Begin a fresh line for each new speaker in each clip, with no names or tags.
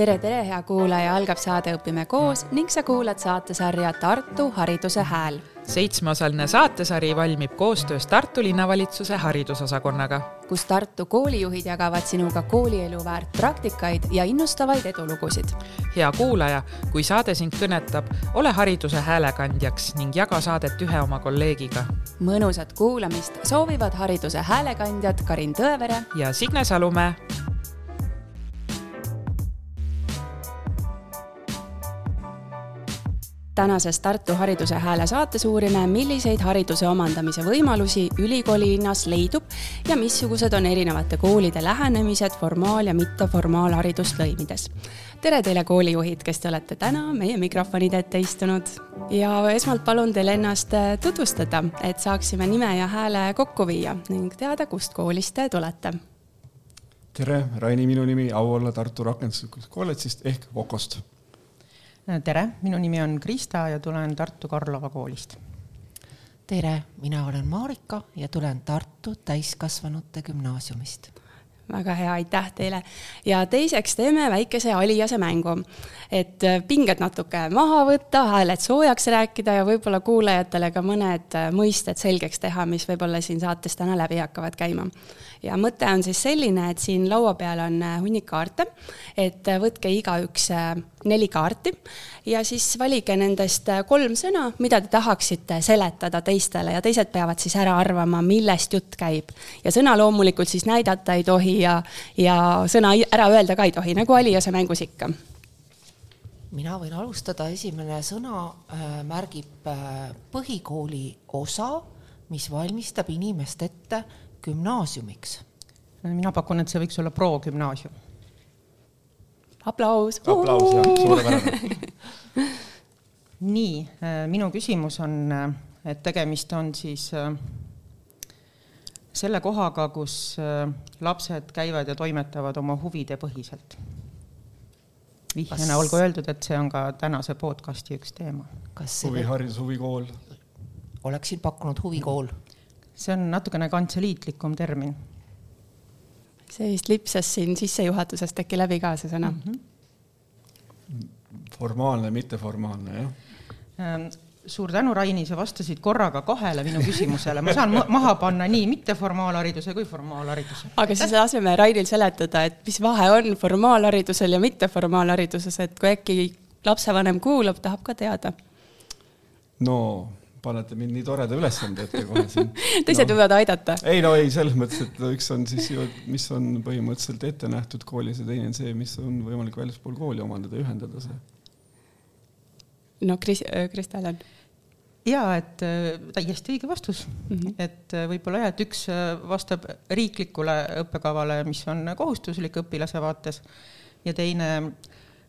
tere, tere, hea kuulaja, algab saade Õpime koos ning sa kuulad saatesarja Tartu Hariduse Hääl.
seitsmeosaline saatesari valmib koostöös Tartu linnavalitsuse haridusosakonnaga,
kus Tartu koolijuhid jagavad sinuga koolielu väärt praktikaid ja innustavaid edulugusid.
hea kuulaja, kui saade sind kõnetab, ole hariduse häälekandjaks ning jaga saadet ühe oma kolleegiga.
mõnusat kuulamist soovivad hariduse häälekandjad Karin Tõevere
ja Signe Salumäe
tänases Tartu Hariduse Hääle saates uurime, milliseid hariduse omandamise võimalusi ülikoolilinnas leidub ja missugused on erinevate koolide lähenemised formaal- ja mitteformaalharidust lõimides. tere teile, koolijuhid, kes te olete täna meie mikrofonide ette istunud ja esmalt palun teil ennast tutvustada, et saaksime nime ja hääle kokku viia ning teada, kust koolist te tulete.
tere, Raini minu nimi, au olla Tartu Rakenduslikust Kolledžist ehk Vokost
tere, minu nimi on Krista ja tulen Tartu Karlova koolist.
tere, mina olen Marika ja tulen Tartu Täiskasvanute Gümnaasiumist
väga hea, aitäh teile. ja teiseks teeme väikese alijase mängu, et pinged natuke maha võtta, hääled soojaks rääkida ja võib-olla kuulajatele ka mõned mõisted selgeks teha, mis võib-olla siin saates täna läbi hakkavad käima ja mõte on siis selline, et siin laua peal on äh, hunnik kaarte, et äh, võtke igaüks äh, neli kaarti ja siis valige nendest kolm sõna, mida te tahaksite seletada teistele ja teised peavad siis ära arvama, millest jutt käib. ja sõna loomulikult siis näidata ei tohi ja, ja sõna ära öelda ka ei tohi, nagu Aliase mängus ikka
mina võin alustada, esimene sõna märgib põhikooli osa, mis valmistab inimest ette gümnaasiumiks?
mina pakun, et see võiks olla progümnaasium.
aplaus.
aplaus, jah, suurepärane
nii, äh, minu küsimus on, äh, et tegemist on siis äh, selle kohaga, kus lapsed käivad ja toimetavad oma huvide põhiselt. vihjena olgu öeldud, et see on ka tänase podcasti üks teema.
huviharidus, huvikool.
oleksin pakkunud huvikool
see on natukene kantseliitlikum termin.
see vist lipsas siin sissejuhatusest äkki läbi ka, see sõna mm?
-hmm. formaalne, mitteformaalne, jah
ähm, suur tänu, Raini, sa vastasid korraga kahele minu küsimusele, ma saan maha panna nii mitteformaalhariduse kui formaalhariduse.
aga siis laseme Rainil seletada, et mis vahe on formaalharidusel ja mitteformaalhariduses, et kui äkki lapsevanem kuulab, tahab ka teada.
no panete mind nii toreda ülesande ette kohe siin.
teised no. võivad aidata.
ei no ei, selles mõttes, et üks on siis ju, mis on põhimõtteliselt ette nähtud koolis ja teine on see, mis on võimalik väljaspool kooli omandada, ühendada see.
no Kris-, äh, Kristel on?
jaa, et äh, täiesti õige vastus mm. -hmm. et äh, võib-olla jah, et üks vastab riiklikule õppekavale, mis on kohustuslik õpilase vaates ja teine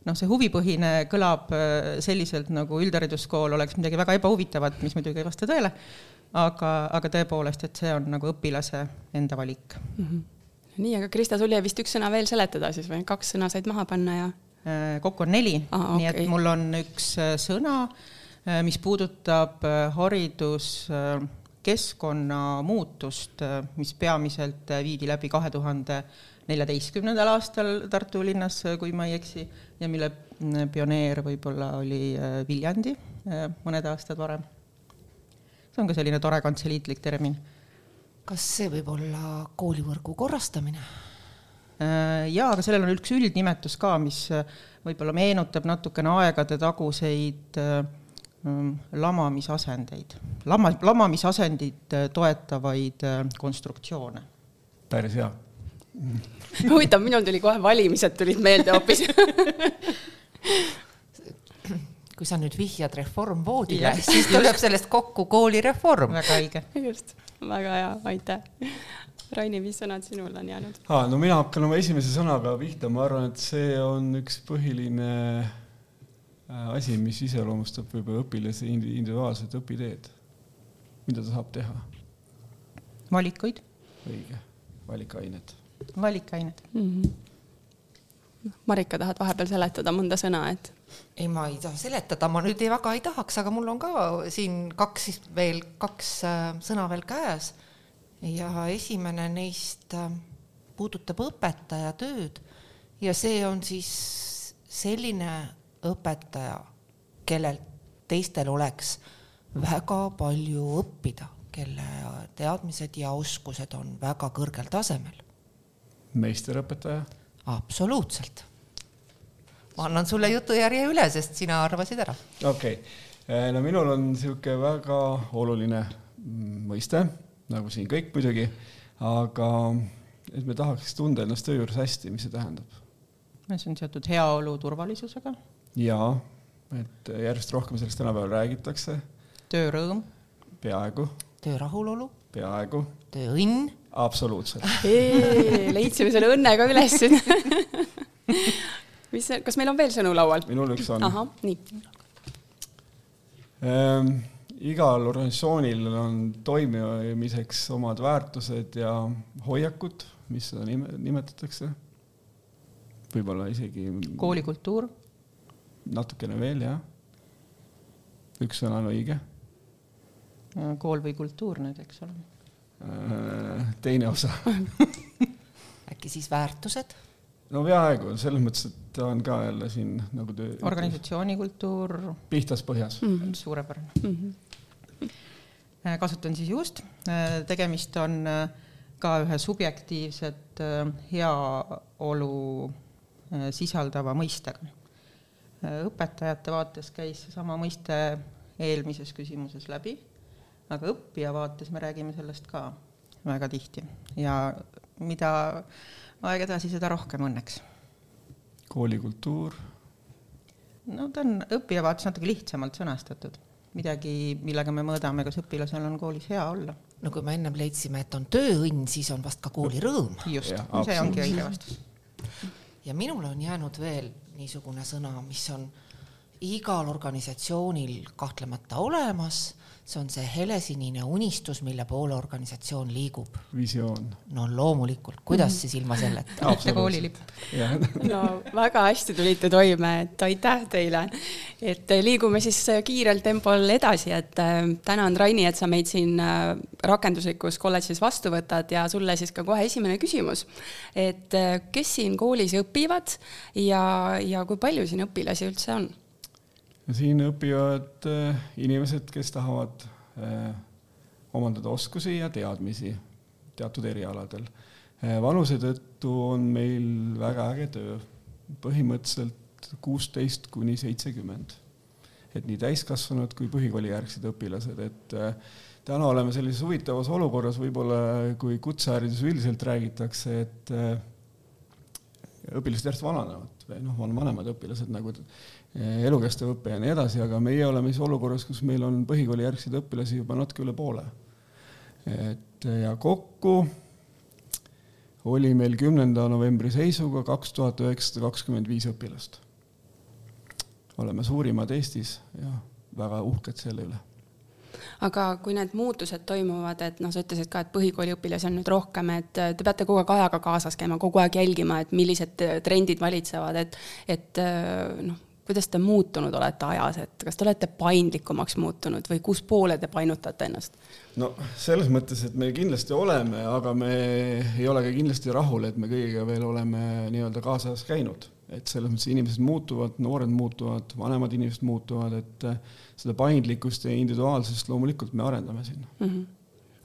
noh, see huvipõhine kõlab äh, selliselt, nagu üldhariduskool oleks midagi väga ebahuvitavat, mis muidugi ei vasta tõele, aga, aga tõepoolest, et see on nagu õpilase enda valik mm.
-hmm. nii, aga Krista, sul jäi vist üks sõna veel seletada siis või, kaks sõna said maha panna ja?
Äh, kokku on neli ah,, nii et mul on üks äh, sõna, mis puudutab hariduskeskkonna muutust, mis peamiselt viidi läbi kahe tuhande neljateistkümnendal aastal Tartu linnas, kui ma ei eksi, ja mille pioneer võib-olla oli äh, Viljandi äh, mõned aastad varem. see on ka selline tore kantseliitlik termin.
kas see võib olla koolivõrgu korrastamine?
Äh, jaa, aga sellel on üks üldnimetus ka, mis võib-olla meenutab natukene aegade taguseid mm, lamamisasendeid, lama, lamamisasendit toetavaid konstruktsioone.
päris hea
huvitav, minul tuli kohe valimised tulid meelde hoopis
kui sa nüüd vihjad reformvoodile, siis tuleb sellest kokku koolireform.
väga õige.
just, väga hea, aitäh. Raini, mis sõnad sinul on jäänud
ah,? no mina hakkan oma esimese sõnaga pihta, ma arvan, et see on üks põhiline äh, asi, mis iseloomustab võib-olla õpilase individuaalset õpiteed. mida ta saab teha?
valikuid.
õige, valikained
valikained mm. -hmm.
Marika, tahad vahepeal seletada mõnda sõna, et?
ei, ma ei taha seletada, ma nüüd ei, väga ei tahaks, aga mul on ka siin kaks veel, kaks äh, sõna veel käes. ja esimene neist äh, puudutab õpetaja tööd ja see on siis selline õpetaja, kellelt teistel oleks väga palju õppida, kelle teadmised ja oskused on väga kõrgel tasemel.
Meisterõpetaja?
absoluutselt. ma annan sulle jutujärje üle, sest sina arvasid ära.
okei okay., no minul on niisugune väga oluline mõiste, nagu siin kõik muidugi, aga et me tahaks tunda ennast töö juures hästi, mis see tähendab?
see on seotud heaolu turvalisusega.
jaa, et järjest rohkem sellest tänapäeval räägitakse.
töörõõm.
peaaegu.
töö rahulolu.
peaaegu.
tööõnn.
Absoluutselt.
leidsime selle õnne ka üles mis, kas meil on veel sõnu laual?
minul üks on.
ahah, nii
ähm, igal organisatsioonil on toimimiseks omad väärtused ja hoiakud, mis seda nime, nimetatakse. võib-olla isegi.
koolikultuur.
natukene veel, jah. üks sõna on õige.
kool või kultuur nüüd, eks ole.
Äh, teine osa
äkki siis väärtused?
no peaaegu, selles mõttes, et ta on ka jälle siin nagu töö.
organisatsiooni kultuur.
pihtas põhjas mm.
-hmm. suurepärane mm. -hmm kasutan siis juust, äh, tegemist on ka ühe subjektiivset heaolu sisaldava mõistega. õpetajate vaates käis seesama mõiste eelmises küsimuses läbi, aga õppija vaates me räägime sellest ka väga tihti ja mida aeg edasi, seda rohkem õnneks.
koolikultuur?
no ta on õppija vaates natuke lihtsamalt sõnastatud midagi, millega me mõõdame, kas õpilasel on koolis hea olla.
no kui me ennem leidsime, et on tööõnn, siis on vast ka koolirõõm.
just, see ongi õige vastus.
ja minule on jäänud veel niisugune sõna, mis on igal organisatsioonil kahtlemata olemas see on see helesinine unistus, mille poole organisatsioon liigub.
visioon.
no loomulikult, kuidas siis ilma selleta?
mitte koolilipp.
no väga hästi tulite toime, et aitäh teile. et liigume siis kiirel tempol edasi, et äh, tänan, Raini, et sa meid siin rakenduslikus kolledžis vastu võtad ja sulle siis ka kohe esimene küsimus. et kes siin koolis õpivad ja, ja kui palju siin õpilasi üldse on?
Siin õpivad äh, inimesed, kes tahavad äh, omandada oskusi ja teadmisi teatud erialadel. Äh, vanuse tõttu on meil väga äge töö, põhimõtteliselt kuusteist kuni seitsekümmend. et nii täiskasvanud kui põhikoolijärgsed õpilased, et täna oleme sellises huvitavas olukorras võib-olla, kui kutseharidus üldiselt räägitakse, et õpilased järjest vananevad või noh, on vanemad õpilased nagu elukestev õpe ja nii edasi, aga meie oleme siis olukorras, kus meil on põhikoolijärgseid õpilasi juba natuke üle poole. et ja kokku oli meil kümnenda novembri seisuga kaks tuhat üheksasada kakskümmend viis õpilast. oleme suurimad Eestis ja väga uhked selle üle
aga kui need muutused toimuvad, et noh, sa ütlesid ka, et põhikooliõpilasi on nüüd rohkem, et te peate kogu aeg ajaga kaasas käima, kogu aeg jälgima, et millised trendid valitsevad, et, et noh, kuidas te muutunud olete ajas, et kas te olete paindlikumaks muutunud või kus poole te painutate ennast?
no selles mõttes, et me kindlasti oleme, aga me ei ole ka kindlasti rahul, et me kõigiga veel oleme nii-öelda kaasas käinud. et selles mõttes inimesed muutuvad, noored muutuvad, vanemad inimesed muutuvad, et eh, seda paindlikkust ja individuaalsust loomulikult me arendame siin mm. -hmm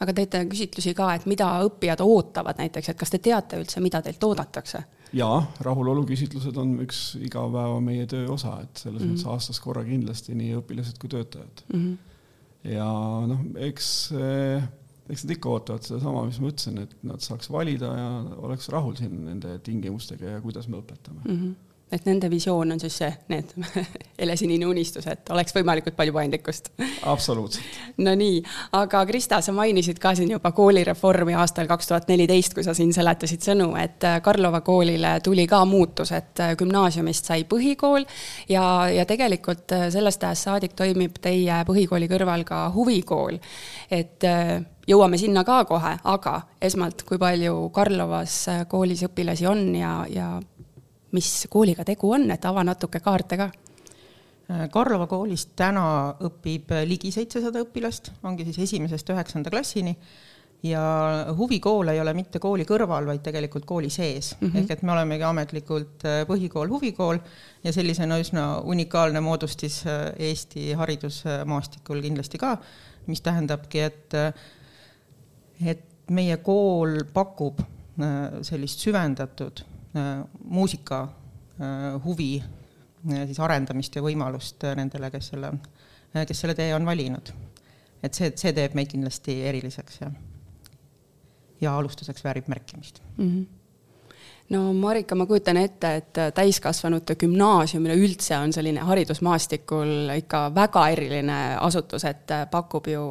aga teete küsitlusi ka, et mida õppijad ootavad näiteks, et kas te teate üldse, mida teilt oodatakse?
Jaa, rahuloluküsitlused on üks igapäeva meie töö osa, et selles mm -hmm. mõttes aastas korra kindlasti nii õpilased kui töötajad mm. -hmm. ja noh, eks, eh, eks nad ikka ootavad sedasama, mis ma ütlesin, et nad saaks valida ja oleks rahul siin nende tingimustega ja kuidas me õpetame mm. -hmm
et nende visioon on siis see, need helesinine unistus, et oleks võimalikult palju paindlikkust.
absoluutselt.
Nonii, aga Krista, sa mainisid ka siin juba koolireformi aastal kaks tuhat neliteist, kui sa siin seletasid sõnu, et äh, Karlova koolile tuli ka muutus, et äh, gümnaasiumist sai põhikool ja, ja tegelikult äh, sellest ajast saadik toimib teie põhikooli kõrval ka huvikool. et jõuame sinna ka kohe, aga esmalt, kui palju Karlovas koolis õpilasi on ja, ja mis kooliga tegu on, et ava natuke kaarte ka.
Karlova koolis täna õpib ligi seitsesada õpilast, ongi siis esimesest üheksanda klassini ja huvikool ei ole mitte kooli kõrval, vaid tegelikult kooli sees mm. -hmm. ehk et me olemegi ametlikult äh, põhikool, huvikool ja sellisena üsna unikaalne moodustis äh, Eesti haridusmaastikul kindlasti ka, mis tähendabki, et, äh, et meie kool pakub sellist süvendatud muusika huvi siis arendamist ja võimalust nendele, kes selle, kes selle tee on valinud. et see, see teeb meid kindlasti eriliseks, jah ja alustuseks väärib märkimist mm. -hmm
no Marika, ma kujutan ette, et täiskasvanute gümnaasium üleüldse on selline haridusmaastikul ikka väga eriline asutus, et pakub ju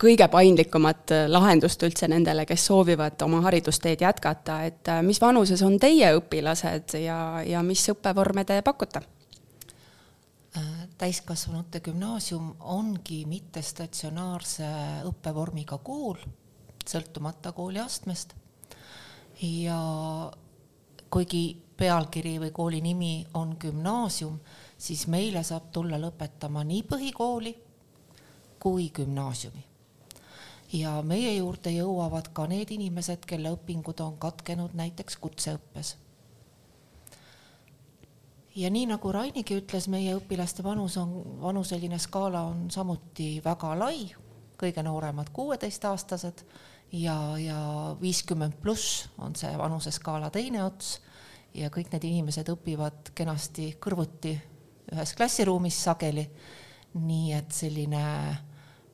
kõige paindlikumat lahendust üldse nendele, kes soovivad oma haridusteed jätkata, et mis vanuses on teie õpilased ja, ja mis õppevorme te pakute?
täiskasvanute gümnaasium ongi mittestatsionaarse õppevormiga kool sõltumata kooliastmest. ja kuigi pealkiri või kooli nimi on gümnaasium, siis meile saab tulla lõpetama nii põhikooli kui gümnaasiumi. ja meie juurde jõuavad ka need inimesed, kelle õpingud on katkenud näiteks kutseõppes. ja nii nagu Rainigi ütles, meie õpilaste vanus on, vanuseline skaala on samuti väga lai, kõige nooremad kuueteistaastased ja, ja viiskümmend pluss on see vanuseskaala teine ots ja kõik need inimesed õpivad kenasti kõrvuti ühes klassiruumis sageli. nii et selline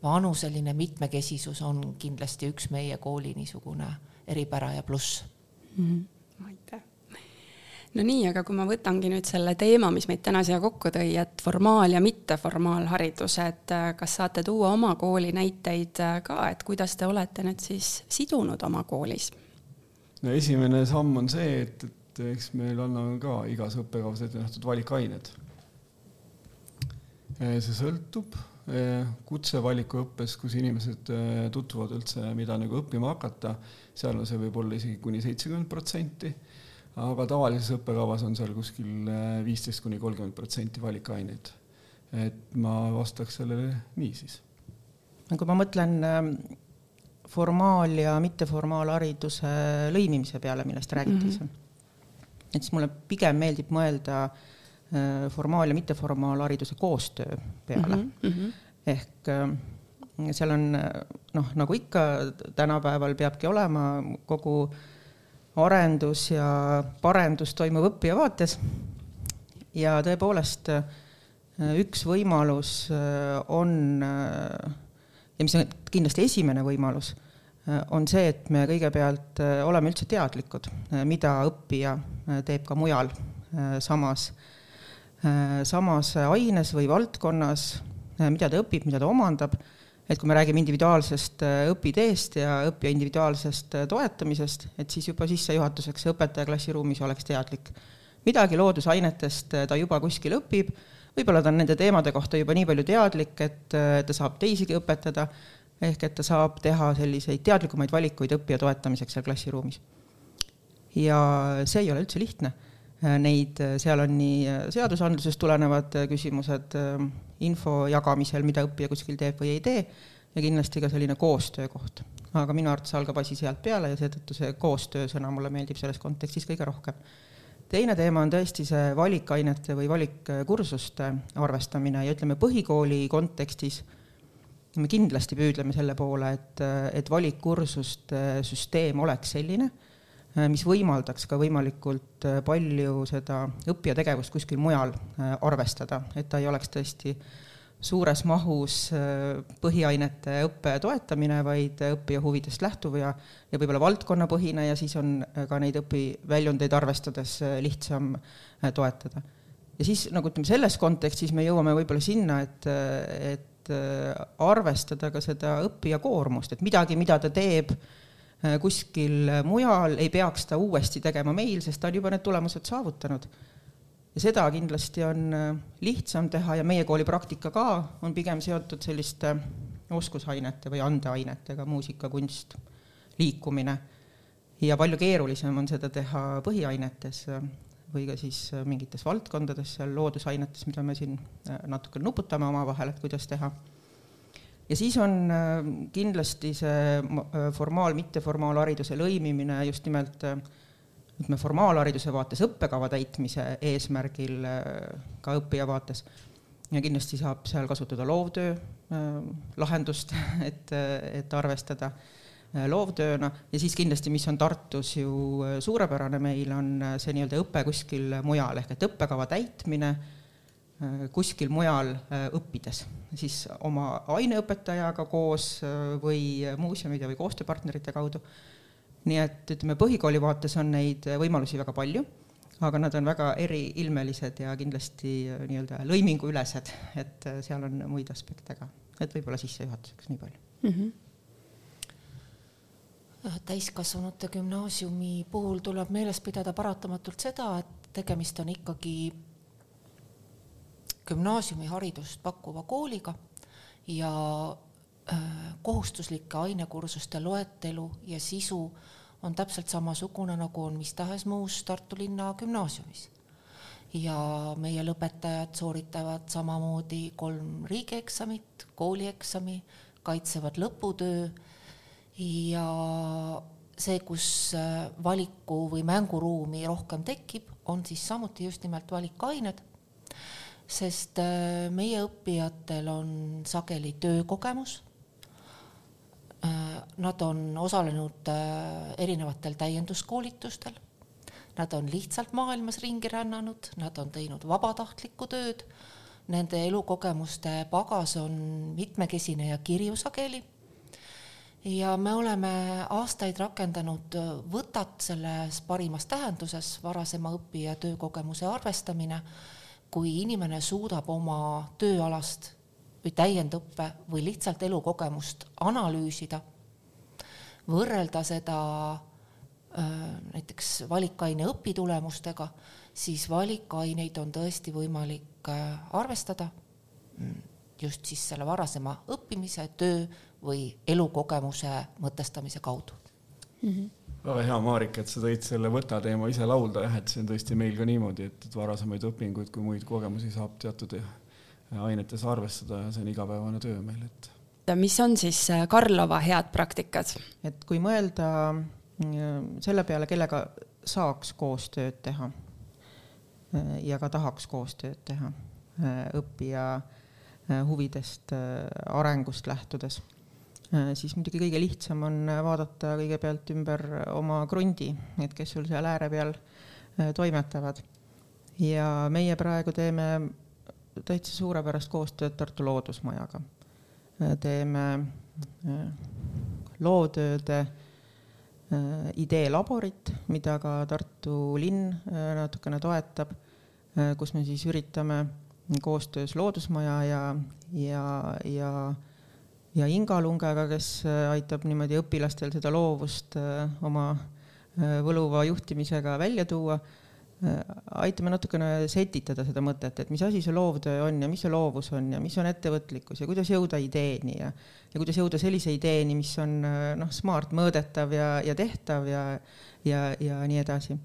vanuseline mitmekesisus on kindlasti üks meie kooli niisugune eripära ja pluss
mm. -hmm. aitäh no nii, aga kui ma võtangi nüüd selle teema, mis meid täna siia kokku tõi, et formaal- ja mitteformaalharidus, et äh, kas saate tuua oma kooli näiteid äh, ka, et kuidas te olete nüüd siis sidunud oma koolis?
no esimene samm on see, et, et eks meil on ka igas õppekavas ette nähtud valikained. Äh, see sõltub kutsevalikuõppes, kus inimesed tutvuvad üldse, mida nagu õppima hakata, seal on see võib-olla isegi kuni seitsekümmend protsenti aga tavalises õppekavas on seal kuskil viisteist kuni kolmkümmend protsenti valikaineid. et ma vastaks sellele nii siis.
no kui ma mõtlen formaal- ja mitteformaalhariduse lõimimise peale, millest räägitakse mm, -hmm. Et siis mulle pigem meeldib mõelda äh, formaal- ja mitteformaalhariduse koostöö peale mm. -hmm. ehk ähm, seal on noh, nagu ikka tänapäeval peabki olema kogu äh, arendus ja parendus toimub õppija vaates. ja tõepoolest üks võimalus äh, on, äh, ja mis on kindlasti esimene võimalus, äh, on see, et me kõigepealt oleme üldse teadlikud, mida õppija teeb ka mujal samas, samas aines või valdkonnas, mida ta õpib, mida ta omandab. Et kui me räägime individuaalsest äh, õpiteest ja õppija individuaalsest äh, toetamisest, et siis juba sissejuhatuseks õpetaja klassiruumis oleks teadlik. midagi loodusainetest äh, ta juba kuskil õpib, võib-olla ta on nende teemade kohta juba nii palju teadlik, et ta saab teisigi õpetada, ehk et ta saab teha selliseid teadlikumaid valikuid õppija toetamiseks seal klassiruumis. ja see ei ole üldse lihtne. Neid, seal on nii seadusandlusest tulenevad küsimused, info jagamisel, mida õppija kuskil teeb või ei tee, ja kindlasti ka selline koostöökoht. aga minu arvates algab asi sealt peale ja seetõttu see koostöösõna mulle meeldib selles kontekstis kõige rohkem. teine teema on tõesti see valikainete või valikkursuste arvestamine ja ütleme, põhikooli kontekstis me kindlasti püüdleme selle poole, et, et valikkursuste süsteem oleks selline Äh, mis võimaldaks ka võimalikult äh, palju seda õppija tegevust kuskil mujal äh, arvestada, et ta ei oleks tõesti suures mahus põhiainete õppe toetamine, vaid õppija huvidest lähtuv ja, ja võib-olla valdkonnapõhine ja siis on ka neid õpiväljundeid arvestades lihtsam toetada. ja siis nagu ütleme, selles kontekstis me jõuame võib-olla sinna, et, et arvestada ka seda õppija koormust, et midagi, mida ta teeb Äh, kuskil mujal, ei peaks ta uuesti tegema meil, sest ta on juba need tulemused saavutanud. ja seda kindlasti on äh, lihtsam teha ja meie kooli praktika ka on pigem seotud selliste oskusainete või andeainetega, muusika, kunst, liikumine. ja palju keerulisem on seda teha põhiainetes äh, või ka siis mingites valdkondades, seal loodusainetes, mida me siin natuke nuputame omavahel, et kuidas teha. Ja siis on kindlasti see formaal, mitteformaalhariduse lõimimine just nimelt ütleme, formaalhariduse vaates õppekava täitmise eesmärgil ka õppija vaates. Ja kindlasti saab seal kasutada loovtöö lahendust, et, et arvestada. Äh, loovtööna. Ja siis kindlasti, mis on Tartus ju äh, suurepärane meil, on äh, see nii-öelda õpe kuskil mujal. Ehk et õppekava täitmine kuskil mujal õppides, siis oma aineõpetajaga koos või muuseumide või koostööpartnerite kaudu. nii et ütleme, põhikooli vaates on neid võimalusi väga palju, aga nad on väga eriilmelised ja kindlasti nii-öelda lõiminguülesed, et seal on muid aspekte ka, et võib-olla sissejuhatuseks nii palju. Mm. -hmm
täiskasvanute gümnaasiumi puhul tuleb meeles pidada paratamatult seda, et tegemist on ikkagi gümnaasiumiharidust pakkuva kooliga ja äh, kohustuslike ainekursuste loetelu ja sisu on täpselt samasugune, nagu on mis tahes muus Tartu linna gümnaasiumis. ja meie lõpetajad sooritavad samamoodi kolm riigieksamit, koolieksami, kaitsevad lõputöö ja see, kus äh, valiku või mänguruumi rohkem tekib, on siis samuti just nimelt valikained, sest äh, meie õppijatel on sageli töökogemus. Äh, nad on osalenud erinevatel täienduskoolitustel, nad on lihtsalt maailmas ringi rännanud, nad on teinud vabatahtlikku tööd, nende elukogemuste pagas on mitmekesine ja kirju sageli ja me oleme aastaid rakendanud võtat selles parimas tähenduses, varasema õpi- ja töökogemuse arvestamine, kui inimene suudab oma tööalast või täiendõppe või lihtsalt elukogemust analüüsida, võrrelda seda näiteks valikaine õpitulemustega, siis valikaineid on tõesti võimalik arvestada. Mm, just siis selle varasema õppimise, töö või elukogemuse mõtestamise kaudu
mm. -hmm väga hea, Marika, et sa tõid selle võta teema ise laulda jah, et see on tõesti meil ka niimoodi, et, et varasemaid õpinguid kui muid kogemusi saab teatud ainetes arvestada ja see on igapäevane töö meil, et.
mis on siis äh, Karlova head praktikad?
et kui mõelda äh, selle peale, kellega saaks koostööd teha äh, ja ka tahaks koostööd teha õppija huvidest, arengust lähtudes Äh, siis muidugi kõige lihtsam on äh, vaadata kõigepealt ümber oma krundi, et kes sul seal ääre peal äh, toimetavad. ja meie praegu teeme täitsa suurepärast koostööd Tartu Loodusmajaga. teeme lootööde ideelaborit, mida ka Tartu linn natukene toetab, kus me siis üritame koostöös Loodusmaja ja, ja, ja ja Inga Lungega, kes äh, aitab niimoodi õpilastel seda loovust äh, oma äh, võluva juhtimisega välja tuua, aitame natukene setitada seda mõtet, et mis asi see loovtöö on ja mis see loovus on ja mis on ettevõtlikkus ja kuidas jõuda ideeni ja, ja kuidas jõuda sellise ideeni, mis on noh, smart, mõõdetav ja, ja tehtav ja, ja, ja nii edasi.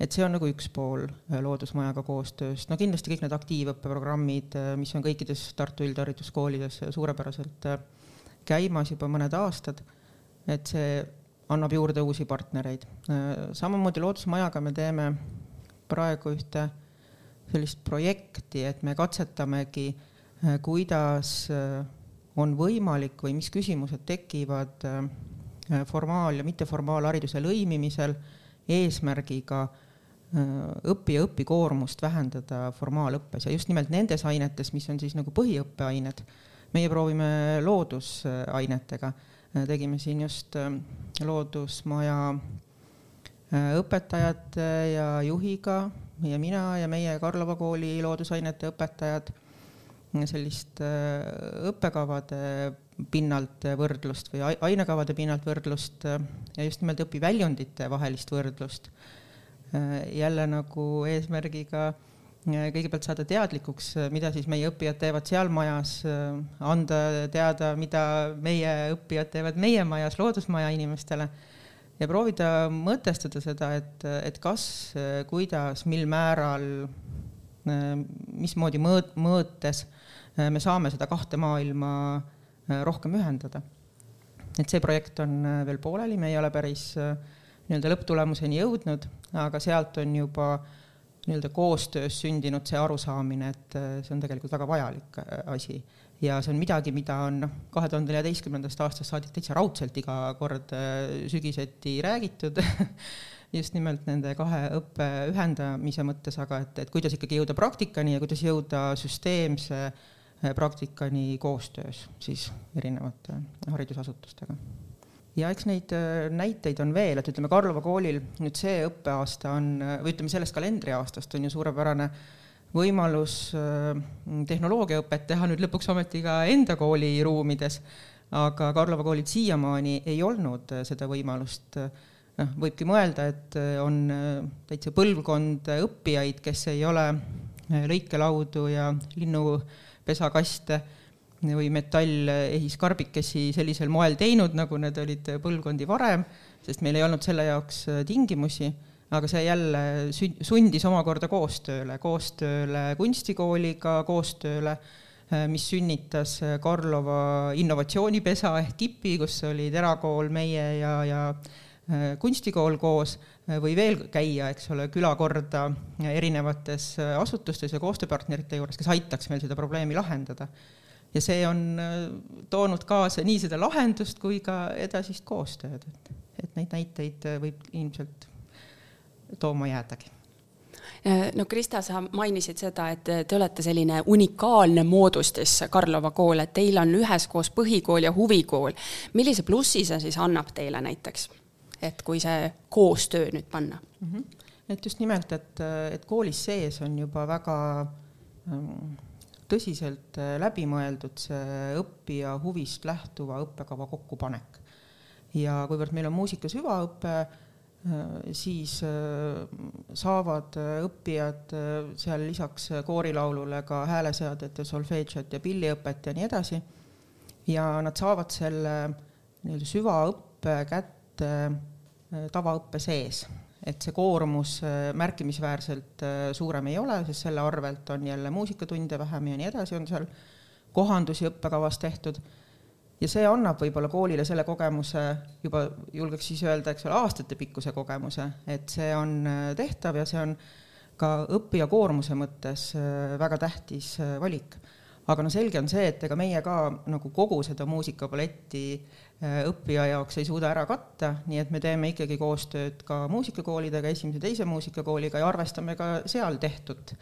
Et see on nagu üks pool Loodusmajaga koostööst, no kindlasti kõik need aktiivõppeprogrammid, mis on kõikides Tartu üldhariduskoolides suurepäraselt äh, käimas juba mõned aastad, et see annab juurde uusi partnereid. samamoodi Loodusmajaga me teeme praegu ühte sellist projekti, et me katsetamegi, kuidas on võimalik või mis küsimused tekivad formaal- ja mitteformaalhariduse lõimimisel eesmärgiga õppija õpikoormust vähendada formaalõppes ja just nimelt nendes ainetes, mis on siis nagu põhiõppeained meie proovime loodusainetega, tegime siin just äh, loodusmaja äh, õpetajate ja juhiga ja mina ja meie Karlova kooli loodusainete õpetajad sellist äh, õppekavade pinnalt võrdlust või ainekavade pinnalt võrdlust ja just nimelt õpiväljundite vahelist võrdlust. jälle nagu eesmärgiga äh, kõigepealt saada teadlikuks, mida siis meie õppijad teevad seal majas, anda teada, mida meie õppijad teevad meie majas, loodusmaja inimestele ja proovida mõtestada seda, et, et kas, kuidas, mil määral, mismoodi mõõt-, mõõtes me saame seda kahte maailma rohkem ühendada. et see projekt on veel pooleli, me ei ole päris nii-öelda lõpptulemuseni jõudnud, aga sealt on juba nii-öelda koostöös sündinud see arusaamine, et see on tegelikult väga vajalik asi ja see on midagi, mida on noh, kahe tuhande neljateistkümnendast aastast saadik täitsa raudselt iga kord äh, sügiseti räägitud just nimelt nende kahe õppe ühendamise mõttes, aga et, et kuidas ikkagi jõuda praktikani ja kuidas jõuda süsteemse äh, praktikani koostöös siis erinevate haridusasutustega. Ja eks neid äh, näiteid on veel, et ütleme, Karlova koolil nüüd see õppeaasta on, või ütleme, sellest kalendriaastast on ju suurepärane äh, võimalus äh, tehnoloogiaõpet teha nüüd lõpuks ometi ka enda kooli ruumides, aga Karlova koolil siiamaani ei olnud äh, seda võimalust. noh, võibki mõelda, et äh, on täitsa põlvkond õppijaid, kes ei ole lõikelaudu ja linnupesakaste või metallehiskarbikesi sellisel moel teinud, nagu need olid põlvkondi varem, sest meil ei olnud selle jaoks tingimusi aga see jälle sundis omakorda koostööle, koostööle kunstikooliga, koostööle, äh, mis sünnitas äh, Karlova innovatsioonipesa ehk KIP-i, kus oli Terakool, meie ja, ja äh, kunstikool koos või veel käia, eks ole, külakorda erinevates asutustes ja koostööpartnerite juures, kes aitaks meil seda probleemi lahendada. Ja see on toonud kaasa nii seda lahendust kui ka edasist koostööd, et, et neid näiteid võib ilmselt tooma jäädagi
no Krista, sa mainisid seda, et te olete selline unikaalne moodustis, Karlova kool, et teil on üheskoos põhikool ja huvikool. millise plussi see siis annab teile näiteks, et kui see koostöö nüüd panna mm? -hmm.
et just nimelt, et, et koolis sees on juba väga ähm, tõsiselt äh, läbimõeldud see õppija huvist lähtuva õppekava kokkupanek. ja kuivõrd meil on muusika süvaõpe, Äh, siis äh, saavad õppijad seal lisaks koorilaulule ka hääleseadet ja solfeedžot ja pilliõpet ja nii edasi. ja nad saavad selle nii-öelda süvaõppe kätte tavaõppe sees, et see koormus märkimisväärselt suurem ei ole, sest selle arvelt on jälle muusikatunde vähem ja nii edasi, on seal kohandusi õppekavas tehtud ja see annab võib-olla koolile selle kogemuse, juba julgeks siis öelda, eks ole, aastatepikkuse kogemuse, et see on äh, tehtav ja see on ka õppija koormuse mõttes äh, väga tähtis äh, valik. aga no selge on see, et ega meie ka nagu kogu seda muusikapaletti õppija jaoks ei suuda ära katta, nii et me teeme ikkagi koostööd ka muusikakoolidega, esimese, teise muusikakooliga ja arvestame ka seal tehtud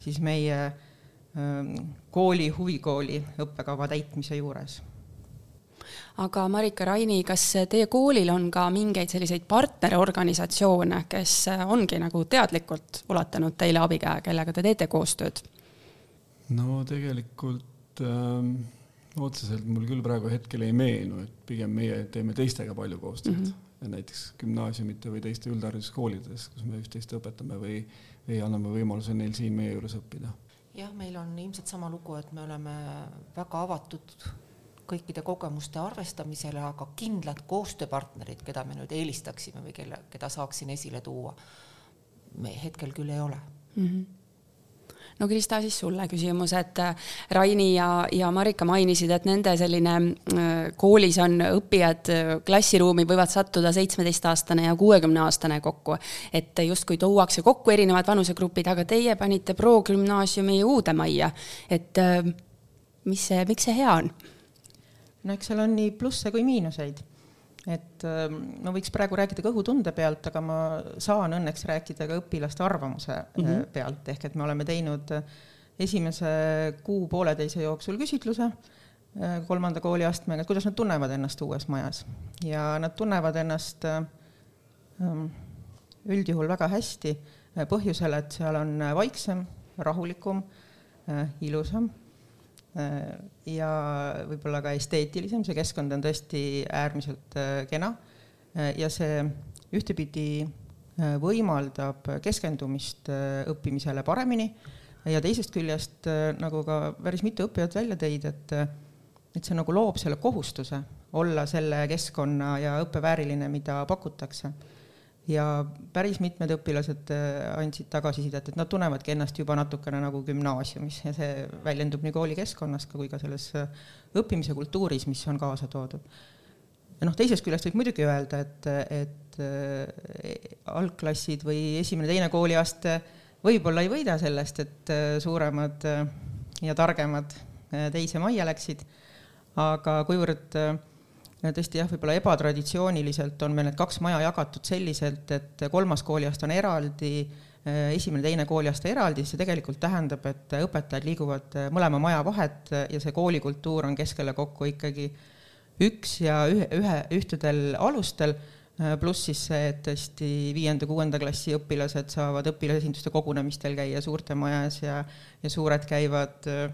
siis meie ähm, kooli, huvikooli õppekava täitmise juures
aga Marika Raini, kas teie koolil on ka mingeid selliseid partnerorganisatsioone, kes ongi nagu teadlikult ulatanud teile abikäe, kellega te teete koostööd?
no tegelikult ähm, otseselt mul küll praegu hetkel ei meenu, et pigem meie teeme teistega palju koostööd mm. -hmm. näiteks gümnaasiumite või teiste üldhariduskoolides, kus me üksteist õpetame või, või anname võimaluse neil siin meie juures õppida.
jah, meil on ilmselt sama lugu, et me oleme väga avatud kõikide kogemuste arvestamisele, aga kindlad koostööpartnerid, keda me nüüd eelistaksime või kelle, keda saaksin esile tuua, me hetkel küll ei ole mm. -hmm
no Krista, siis sulle küsimus, et äh, Raini ja, ja Marika mainisid, et nende selline äh, koolis on õppijad, äh, klassiruumi võivad sattuda seitsmeteistaastane ja kuuekümneaastane kokku. et justkui tuuakse kokku erinevad vanusegrupid, aga teie panite progümnaasiumi uude majja, et mis see, miks see hea on?
no eks seal on nii plusse kui miinuseid. Et ähm, no võiks praegu rääkida kõhutunde pealt, aga ma saan õnneks rääkida ka õpilaste arvamuse mm -hmm. pealt, ehk et me oleme teinud äh, esimese kuu-pooleteise jooksul küsitluse äh, kolmanda kooliastmega, kuidas nad tunnevad ennast uues majas. Ja nad tunnevad ennast ähm, üldjuhul väga hästi põhjusel, et seal on vaiksem, rahulikum, ilusam ja võib-olla ka esteetilisem, see keskkond on tõesti äärmiselt äh, kena äh, ja see ühtepidi võimaldab keskendumist õppimisele paremini ja teisest küljest, nagu ka päris mitu õppijat välja tõid, et et see nagu loob selle kohustuse olla selle keskkonna ja õppe vääriline, mida pakutakse. Ja päris mitmed õpilased äh, andsid tagasisidet, et nad tunnevadki ennast juba natukene nagu gümnaasiumis ja see väljendub nii koolikeskkonnas kui ka selles äh, õppimise kultuuris, mis on kaasa toodud. ja noh, teisest küljest võib muidugi öelda, et, et äh, algklassid või esimene-teine kooliaste võib-olla ei võida sellest, et suuremad ja targemad teise majja läksid, aga kuivõrd tõesti jah, võib-olla ebatraditsiooniliselt on meil need kaks maja jagatud selliselt, et kolmas kooliaste on eraldi, esimene, teine kooliaste eraldi, see tegelikult tähendab, et õpetajad liiguvad mõlema maja vahet ja see koolikultuur on keskele kokku ikkagi üks ja ühe, ühe, ühtedel alustel, pluss siis see, et tõesti viienda-kuuenda klassi õpilased saavad õpilasesinduste kogunemistel käia suurte majas ja, ja suured käivad äh,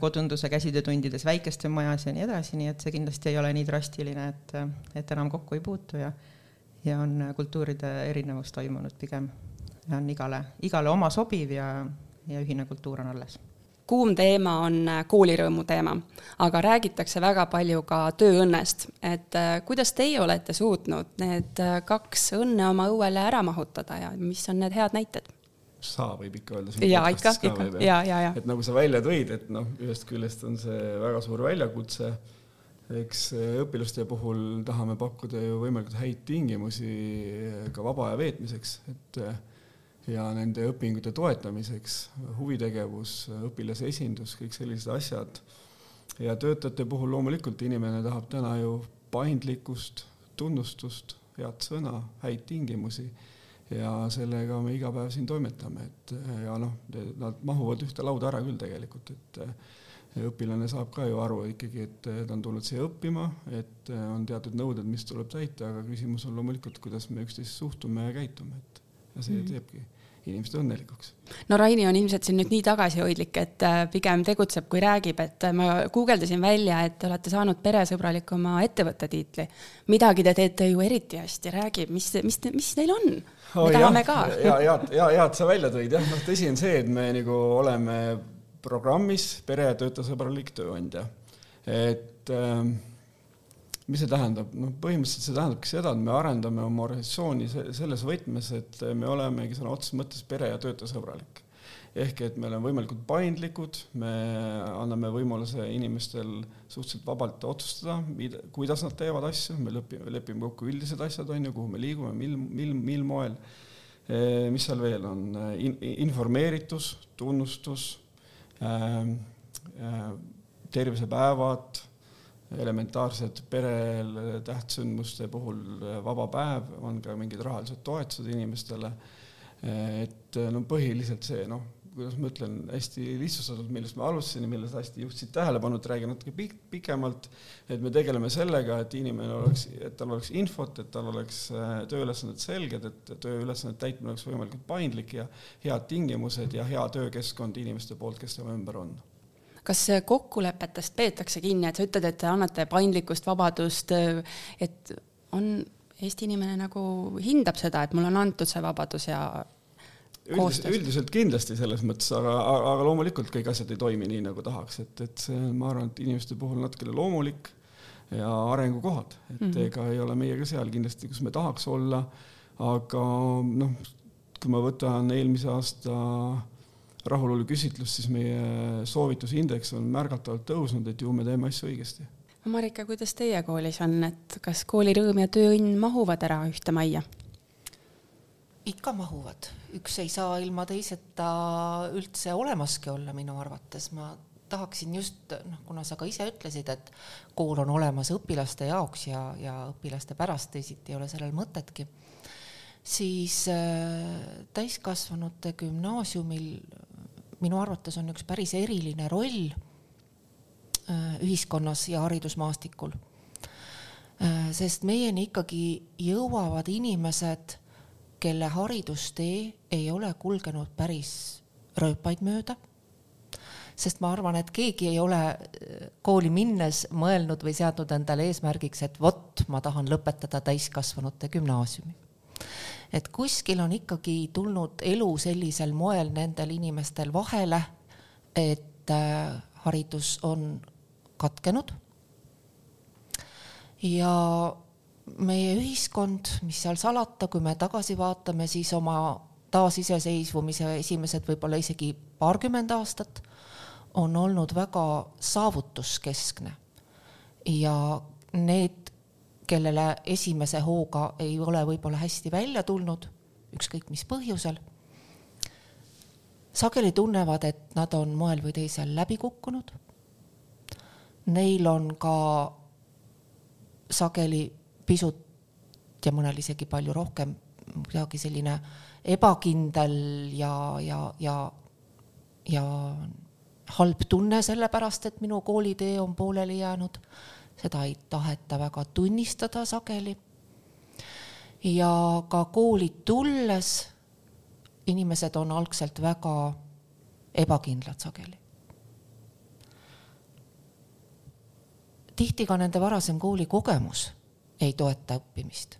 kodunduse käsitöötundides väikeste majas ja nii edasi, nii et see kindlasti ei ole nii drastiline, et, et enam kokku ei puutu ja, ja on kultuuride erinevus toimunud pigem ja on igale, igale oma sobiv ja, ja ühine kultuur on alles
kuum teema on koolirõõmu teema, aga räägitakse väga palju ka tööõnnest, et äh, kuidas teie olete suutnud need äh, kaks õnne oma õuele ära mahutada ja mis on need head näited?
Sa võib ikka öelda.
ja ikka, ikka ja, ja, ja.
et nagu sa välja tõid, et noh, ühest küljest on see väga suur väljakutse. eks õpilaste puhul tahame pakkuda ju võimalikult häid tingimusi ka vaba aja veetmiseks, et ja nende õpingute toetamiseks, huvitegevus, õpilase esindus, kõik sellised asjad. ja töötajate puhul loomulikult inimene tahab täna ju paindlikkust, tunnustust, head sõna, häid tingimusi ja sellega me iga päev siin toimetame, et ja noh, nad mahuvad ühte lauda ära küll tegelikult, et õpilane saab ka ju aru ikkagi, et ta on tulnud siia õppima, et on teatud nõuded, mis tuleb täita, aga küsimus on loomulikult, kuidas me üksteist suhtume ja käitume, et ja see mm -hmm. teebki inimesed õnnelikuks.
no Raini on ilmselt siin nüüd nii tagasihoidlik, et äh, pigem tegutseb, kui räägib, et äh, ma guugeldasin välja, et te olete saanud peresõbralikuma ettevõtte tiitli. midagi te teete ju eriti hästi, räägi, mis, mis, mis neil on?
oh, me tahame ka. ja, ja, ja, ja et sa välja tõid jah, noh, tõsi on see, et me nagu oleme programmis pere- ja töötajasõbralik tööandja. et äh, mis see tähendab, noh, põhimõtteliselt see tähendabki seda, et me arendame oma organisatsiooni selles võtmes, et me olemegi sõna otseses mõttes pere- ja töötajasõbralik. Ehk et me oleme võimalikult paindlikud, me anname võimaluse inimestel suhteliselt vabalt otsustada, mida, kuidas nad teevad asju, me lepime, lepime kokku üldised asjad, on ju, kuhu me liigume, mil, mil, mil moel. mis seal veel on? In,, informeeritus, tunnustus äh,, äh, tervisepäevad, elementaarsed perele tähtsündmuste puhul vaba päev, on ka mingid rahalised toetused inimestele. et no põhiliselt see noh kuidas ma ütlen, hästi lihtsustatud, millest me alustasime, milles hästi juhtisid tähelepanu, et räägin natuke pik-, pikemalt, et me tegeleme sellega, et inimene oleks, et tal oleks infot, et tal oleks äh, tööülesanded selged, et tööülesannete täitmine oleks võimalikult paindlik ja head tingimused ja hea töökeskkond inimeste poolt, kes tema ümber on
kas kokkulepetest peetakse kinni, et sa ütled, et te annate paindlikkust, vabadust, et on Eesti inimene nagu hindab seda, et mulle on antud see vabadus ja
üldiselt, üldiselt kindlasti selles mõttes, aga, aga loomulikult kõik asjad ei toimi nii, nagu tahaks, et, et see, ma arvan, et inimeste puhul natukene loomulik ja arengukohad, et mm -hmm. ega ei ole meie ka seal kindlasti, kus me tahaks olla, aga noh, kui ma võtan eelmise aasta rahulolu küsitlust, siis meie soovitusindeks on märgatavalt tõusnud, et ju me teeme asju õigesti.
Marika, kuidas teie koolis on, et kas koolirõõm ja tööõnn mahuvad ära ühte majja?
ikka mahuvad, üks ei saa ilma teiseta üldse olemaski olla minu arvates, ma tahaksin just noh, kuna sa ka ise ütlesid, et kool on olemas õpilaste jaoks ja, ja õpilaste pärast, teisiti ei ole sellel mõtetki, siis äh, täiskasvanute gümnaasiumil minu arvates on üks päris eriline roll äh, ühiskonnas ja haridusmaastikul äh,. sest meieni ikkagi jõuavad inimesed kelle haridustee ei ole kulgenud päris rööpaid mööda. sest ma arvan, et keegi ei ole äh, kooli minnes mõelnud või seadnud endale eesmärgiks, et vot, ma tahan lõpetada täiskasvanute gümnaasiumi. Et kuskil on ikkagi tulnud elu sellisel moel nendel inimestel vahele, et äh, haridus on katkenud. ja meie ühiskond, mis seal salata, kui me tagasi vaatame, siis oma taasiseseisvumise esimesed võib-olla isegi paarkümmend aastat on olnud väga saavutuskeskne. ja need, kellele esimese hooga ei ole võib-olla hästi välja tulnud, ükskõik mis põhjusel, sageli tunnevad, et nad on moel või teisel läbi kukkunud. Neil on ka sageli pisut ja mõnel isegi palju rohkem kuidagi selline ebakindel ja, ja, ja, ja halb tunne sellepärast, et minu koolitee on pooleli jäänud. Seda ei taheta väga tunnistada sageli. ja ka kooli tulles inimesed on algselt väga ebakindlad sageli. tihti ka nende varasem koolikogemus ei toeta õppimist.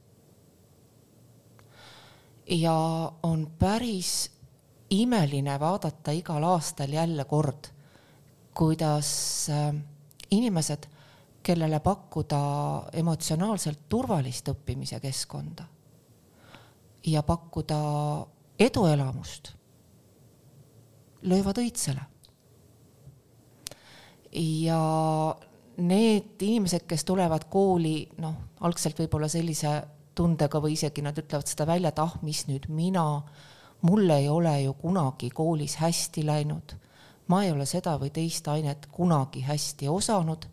ja on päris imeline vaadata igal aastal jälle kord, kuidas äh, inimesed, kellele pakkuda emotsionaalselt turvalist õppimise keskkonda ja pakkuda eduelamust, löövad õitsele. ja need inimesed, kes tulevad kooli, noh, algselt võib-olla sellise tundega või isegi nad ütlevad seda välja, et ah, mis nüüd mina, mul ei ole ju kunagi koolis hästi läinud. ma ei ole seda või teist ainet kunagi hästi osanud.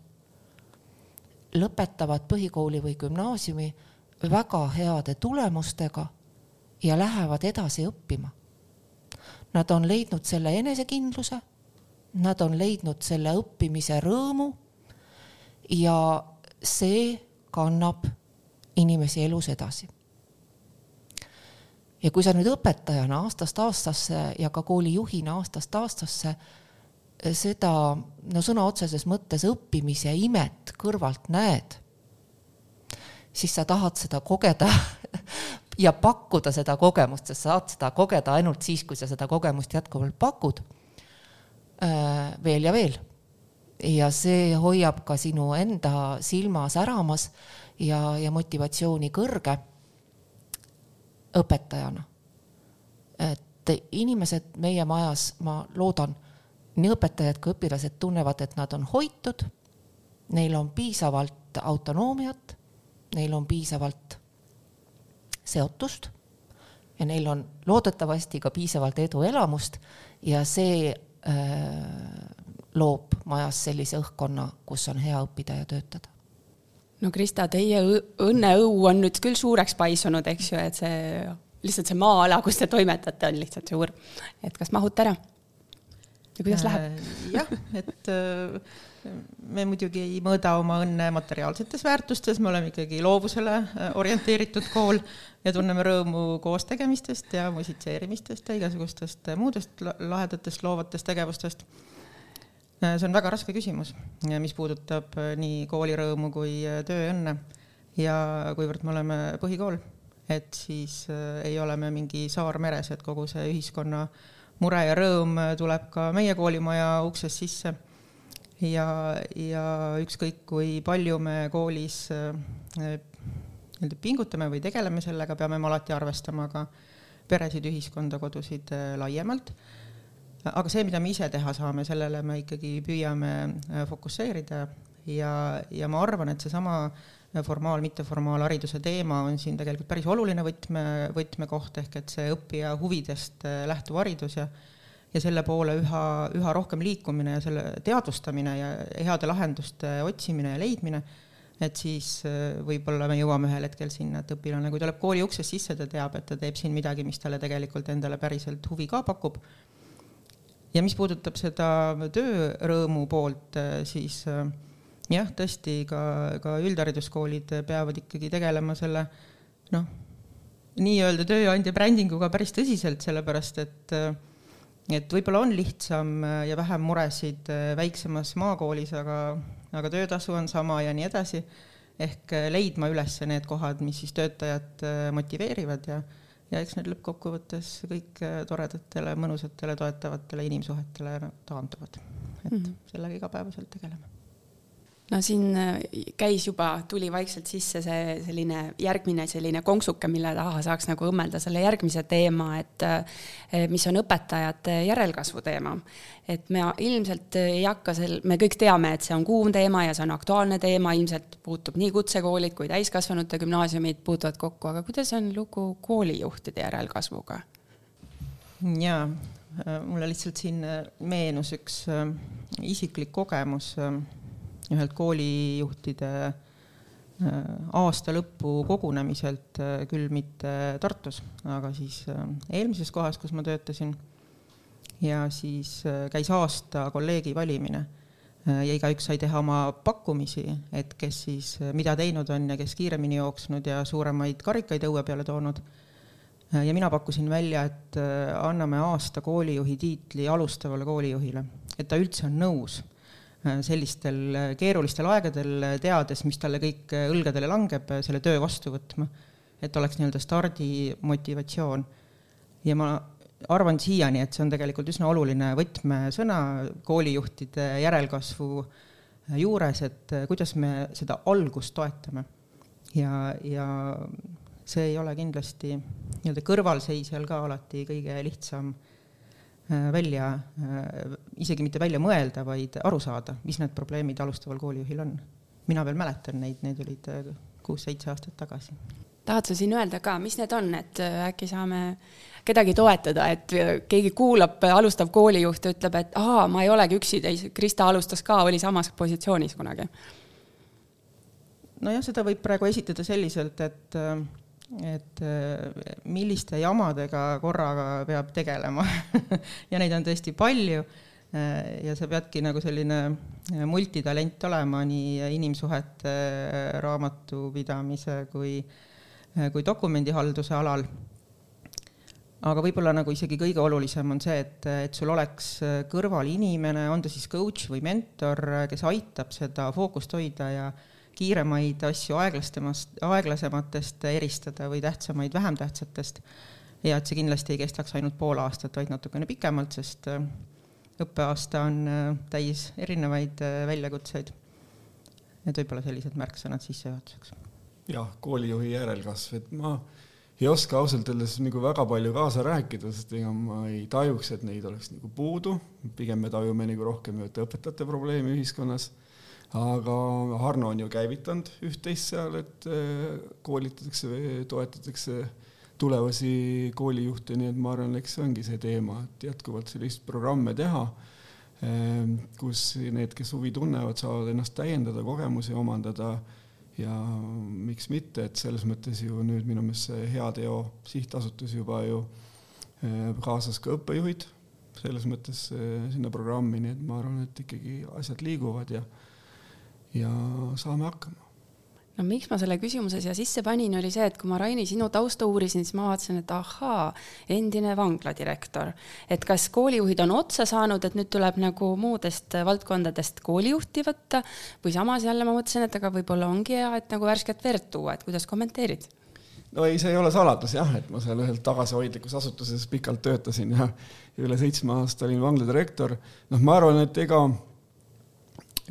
Lõpetavad põhikooli või gümnaasiumi väga heade tulemustega ja lähevad edasi õppima. Nad on leidnud selle enesekindluse, nad on leidnud selle õppimise rõõmu ja see kannab inimesi elus edasi. ja kui sa nüüd õpetajana aastast aastasse ja ka koolijuhina aastast aastasse seda no sõna otseses mõttes õppimise imet kõrvalt näed, siis sa tahad seda kogeda ja pakkuda seda kogemust, sest sa saad seda kogeda ainult siis, kui sa seda kogemust jätkuvalt pakud äh, veel ja veel ja see hoiab ka sinu enda silma säramas ja, ja motivatsiooni kõrge õpetajana. et inimesed meie majas, ma loodan, nii õpetajad kui õpilased tunnevad, et nad on hoitud, neil on piisavalt autonoomiat, neil on piisavalt seotust ja neil on loodetavasti ka piisavalt eduelamust ja see äh, loob majas sellise õhkkonna, kus on hea õppida ja töötada.
no Krista, teie õnneõu on nüüd küll suureks paisunud, eks ju, et see lihtsalt see maa-ala, kus te toimetate, on lihtsalt suur. et kas mahute ära? Ja kuidas läheb?
Äh, jah, et äh, me muidugi ei mõõda oma õnne materiaalsetes väärtustes, me oleme ikkagi loovusele äh, orienteeritud kool ja tunneme rõõmu koostegemistest ja musitseerimistest ja igasugustest muudest lahedatest loovatest tegevustest Äh, see on väga raske küsimus, mis puudutab äh, nii koolirõõmu kui äh, tööõnne ja kuivõrd me oleme põhikool, et siis ei ole me mingi saar meres, et kogu see ühiskonna mure ja rõõm tuleb ka meie koolimaja uksest sisse. ja, ja ükskõik, kui palju me koolis nii-öelda pingutame või tegeleme sellega, peame me alati arvestama ka peresid, ühiskonda, kodusid laiemalt aga see, mida me ise teha saame, sellele me ikkagi püüame äh, fokusseerida ja, ja ma arvan, et seesama äh, formaal, mitteformaalhariduse teema on siin tegelikult päris oluline võtme, võtmekoht, ehk et see õppija huvidest äh, lähtuv haridus ja ja selle poole üha, üha rohkem liikumine ja selle teadvustamine ja heade lahenduste otsimine ja leidmine, et siis võib-olla me jõuame ühel hetkel sinna, et õpilane, kui tuleb kooli uksest sisse, ta teab, et ta teeb siin midagi, mis talle tegelikult endale päriselt huvi ka pakub. Ja mis puudutab seda töörõõmu poolt, äh, siis äh, jah, tõesti ka, ka üldhariduskoolid peavad ikkagi tegelema selle noh, nii-öelda tööandja brändinguga päris tõsiselt, sellepärast et et võib-olla on lihtsam ja vähem muresid väiksemas maakoolis, aga, aga töötasu on sama ja nii edasi. ehk leidma üles need kohad, mis siis töötajat motiveerivad ja ja eks need lõppkokkuvõttes kõik toredatele, mõnusatele, toetavatele inimsuhetele taanduvad. et mm -hmm. sellega igapäevaselt tegeleme.
No siin äh, käis juba, tuli vaikselt sisse see selline järgmine selline konksuke, mille taha saaks nagu õmmelda selle järgmise teema, et äh, mis on õpetajate järelkasvu teema. et me ilmselt ei hakka sel, me kõik teame, et see on kuum teema ja see on aktuaalne teema, ilmselt puutub nii kutsekoolid kui täiskasvanute gümnaasiumid puutuvad kokku, aga kuidas on lugu koolijuhtide järelkasvuga?
jaa, mulle lihtsalt siin meenus üks isiklik kogemus ühelt koolijuhtide äh, aasta lõpu kogunemiselt, äh, küll mitte Tartus, aga siis äh, eelmises kohas, kus ma töötasin. ja siis käis aasta kolleegi valimine ja igaüks sai teha oma pakkumisi, et kes siis mida teinud on ja kes kiiremini jooksnud ja suuremaid karikaid õue peale toonud. ja mina pakkusin välja, et anname aasta koolijuhi tiitli alustavale koolijuhile, et ta üldse on nõus sellistel äh, keerulistel aegadel, äh, teades, mis talle kõik õlgadele langeb, selle töö vastu võtma, et oleks nii-öelda stardimotivatsioon. ja ma arvan siiani, et see on tegelikult üsna oluline võtmesõna koolijuhtide järelkasvu juures, et kuidas me seda algust toetame. ja, ja see ei ole kindlasti nii-öelda kõrvalseisjal ka alati kõige lihtsam äh, Äh, välja, äh, isegi mitte välja mõelda, vaid aru saada, mis need probleemid alustaval koolijuhil on. mina veel mäletan neid, need olid äh, kuus-seitse aastat tagasi.
tahad sa siin öelda ka, mis need on, et äkki saame kedagi toetada, et keegi kuulab, alustav koolijuht ütleb, et aa, ma ei olegi üksi, Krista alustas ka, oli samas positsioonis kunagi?
nojah, seda võib praegu esitada selliselt, et äh, et äh, milliste jamadega korraga peab tegelema ja neid on tõesti palju äh, ja sa peadki nagu selline äh, multitalent olema nii inimsuhete, raamatupidamise kui, kui dokumendihalduse alal. aga võib-olla nagu isegi kõige olulisem on see, et, et sul oleks kõrval inimene, on ta siis coach või mentor, kes aitab seda fookust hoida ja kiiremaid asju aeglastemast, aeglasematest eristada või tähtsamaid vähem tähtsatest. ja et see kindlasti ei kestaks ainult pool aastat, vaid natukene pikemalt, sest äh, õppeaasta on äh, täis erinevaid äh, väljakutseid. Need võib-olla sellised märksõnad sissejuhatuseks.
jah, koolijuhi järelkasv, et ma ei oska ausalt öeldes nagu väga palju kaasa rääkida, sest ega ma ei tajuks, et neid oleks nagu puudu, pigem me tajume nagu rohkem õpetajate probleemi ühiskonnas aga Harno on ju käivitanud üht-teist seal, et äh, koolitatakse toetatakse tulevasi koolijuhte, nii et ma arvan, eks see ongi see teema, et jätkuvalt selliseid programme teha, ähm, kus need, kes huvi tunnevad, saavad ennast täiendada, kogemusi omandada ja miks mitte, et selles mõttes ju nüüd minu meelest see Heateo sihtasutus juba ju äh, kaasas ka õppejuhid selles mõttes äh, sinna programmi, nii et ma arvan, et ikkagi asjad liiguvad ja ja saame hakkama
no miks ma selle küsimuse siia sisse panin, oli see, et kui ma Raini sinu tausta uurisin, siis ma vaatasin, et ahaa, endine vangladirektor, et kas koolijuhid on otsa saanud, et nüüd tuleb nagu muudest valdkondadest koolijuhti võtta või samas jälle ma mõtlesin, et aga võib-olla ongi hea, et nagu värsket verd tuua, et kuidas kommenteerid?
no ei, see ei ole saladus jah, et ma seal ühel tagasihoidlikus asutuses pikalt töötasin ja üle seitsme aasta olin vangladirektor. noh, ma arvan, et ega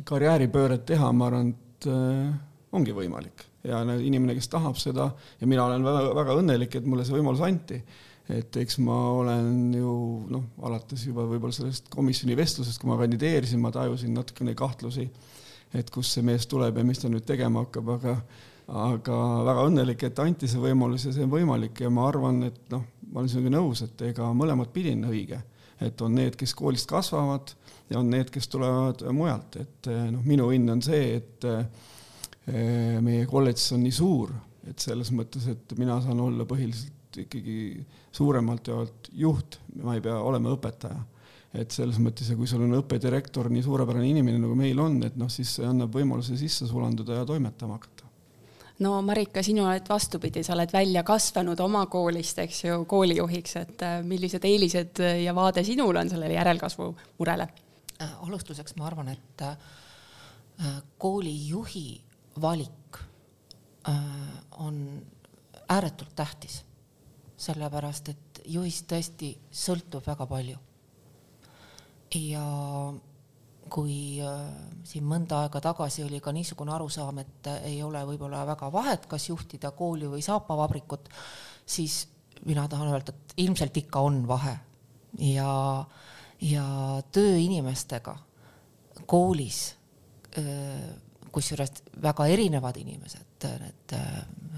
karjääripööret teha, ma arvan, et äh, ongi võimalik. Ja inimene, kes tahab seda ja mina olen väga, väga õnnelik, et mulle see võimalus anti. et eks ma olen ju noh, alates juba võib-olla sellest komisjoni vestlusest, kui ma kandideerisin, ma tajusin natukene kahtlusi, et kust see mees tuleb ja mis ta nüüd tegema hakkab, aga aga väga õnnelik, et anti see võimalus ja see on võimalik. Ja ma arvan, et noh, ma olen sinuga nõus, et ega mõlemat pidi on õige, et on need, kes koolist kasvavad ja on need, kes tulevad mujalt, et eh, noh, minu õnn on see, et eh, meie kolledž on nii suur, et selles mõttes, et mina saan olla põhiliselt ikkagi suuremalt jaolt juht, ma ei pea olema õpetaja. et selles mõttes ja kui sul on õppedirektor, nii suurepärane inimene nagu meil on, et noh, siis see annab võimaluse sisse sulanduda ja toimetama hakata
no Marika, sina oled vastupidi, sa oled välja kasvanud oma koolist, eks ju, koolijuhiks, et eh, millised eelised ja vaade sinul on sellele järelkasvu murele?
Äh, alustuseks ma arvan, et äh, koolijuhi valik äh, on ääretult tähtis, sellepärast et juhist tõesti sõltub väga palju. ja kui siin mõnda aega tagasi oli ka niisugune arusaam, et ei ole võib-olla väga vahet, kas juhtida kooli või saapavabrikut, siis mina tahan öelda, et ilmselt ikka on vahe. Ja, ja töö inimestega koolis, kusjuures väga erinevad inimesed, need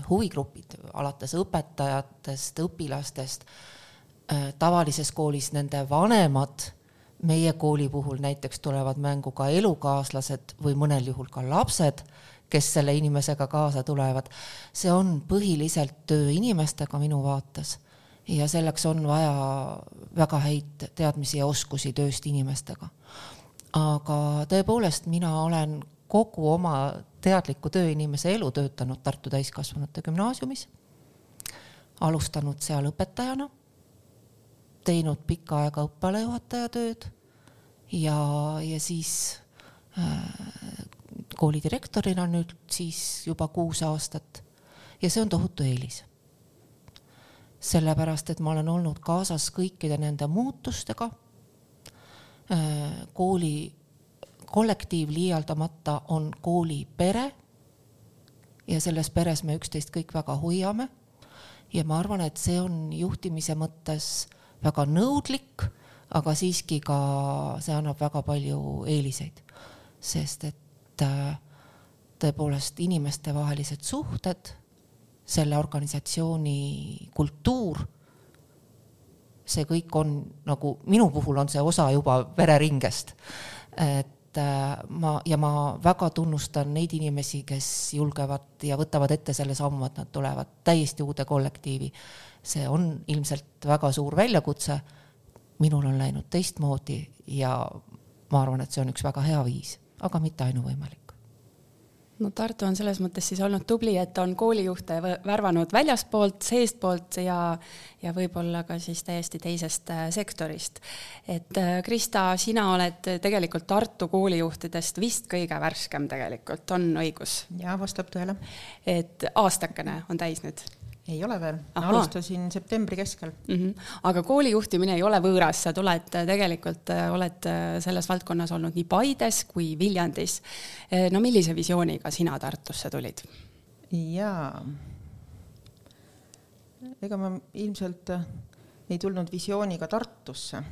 huvigrupid, alates õpetajatest, õpilastest, tavalises koolis nende vanemad meie kooli puhul näiteks tulevad mängu ka elukaaslased või mõnel juhul ka lapsed, kes selle inimesega kaasa tulevad. see on põhiliselt töö inimestega minu vaates ja selleks on vaja väga häid teadmisi ja oskusi tööst inimestega. aga tõepoolest, mina olen kogu oma teadliku tööinimese elu töötanud Tartu Täiskasvanute Gümnaasiumis, alustanud seal õpetajana teinud pikka aega õppealajuhataja tööd ja, ja siis äh, koolidirektorina nüüd siis juba kuus aastat. ja see on tohutu eelis. sellepärast, et ma olen olnud kaasas kõikide nende muutustega äh,. kooli kollektiiv liialdamata on kooli pere. ja selles peres me üksteist kõik väga hoiame. ja ma arvan, et see on juhtimise mõttes väga nõudlik, aga siiski ka see annab väga palju eeliseid, sest et äh, tõepoolest inimestevahelised suhted, selle organisatsiooni kultuur, see kõik on nagu minu puhul on see osa juba vereringest. et äh, ma ja ma väga tunnustan neid inimesi, kes julgevad ja võtavad ette selle sammu, et nad tulevad täiesti uude kollektiivi see on ilmselt väga suur väljakutse. minul on läinud teistmoodi ja ma arvan, et see on üks väga hea viis, aga mitte ainuvõimalik
no Tartu on selles mõttes siis olnud tubli, et on koolijuhte värvanud väljaspoolt, seestpoolt ja, ja võib-olla ka siis täiesti teisest äh, sektorist. et äh, Krista, sina oled tegelikult Tartu koolijuhtidest vist kõige värskem tegelikult, on õigus?
jaa, vastab tõele.
et aastakene on täis nüüd
ei ole veel, alustasin septembri keskel
mm. -hmm. aga kooli juhtimine ei ole võõras, sa tuled äh, tegelikult, äh, oled äh, selles valdkonnas olnud nii Paides kui Viljandis. no millise visiooniga sina Tartusse tulid?
jaa, ega ma ilmselt ei tulnud visiooniga Tartusse.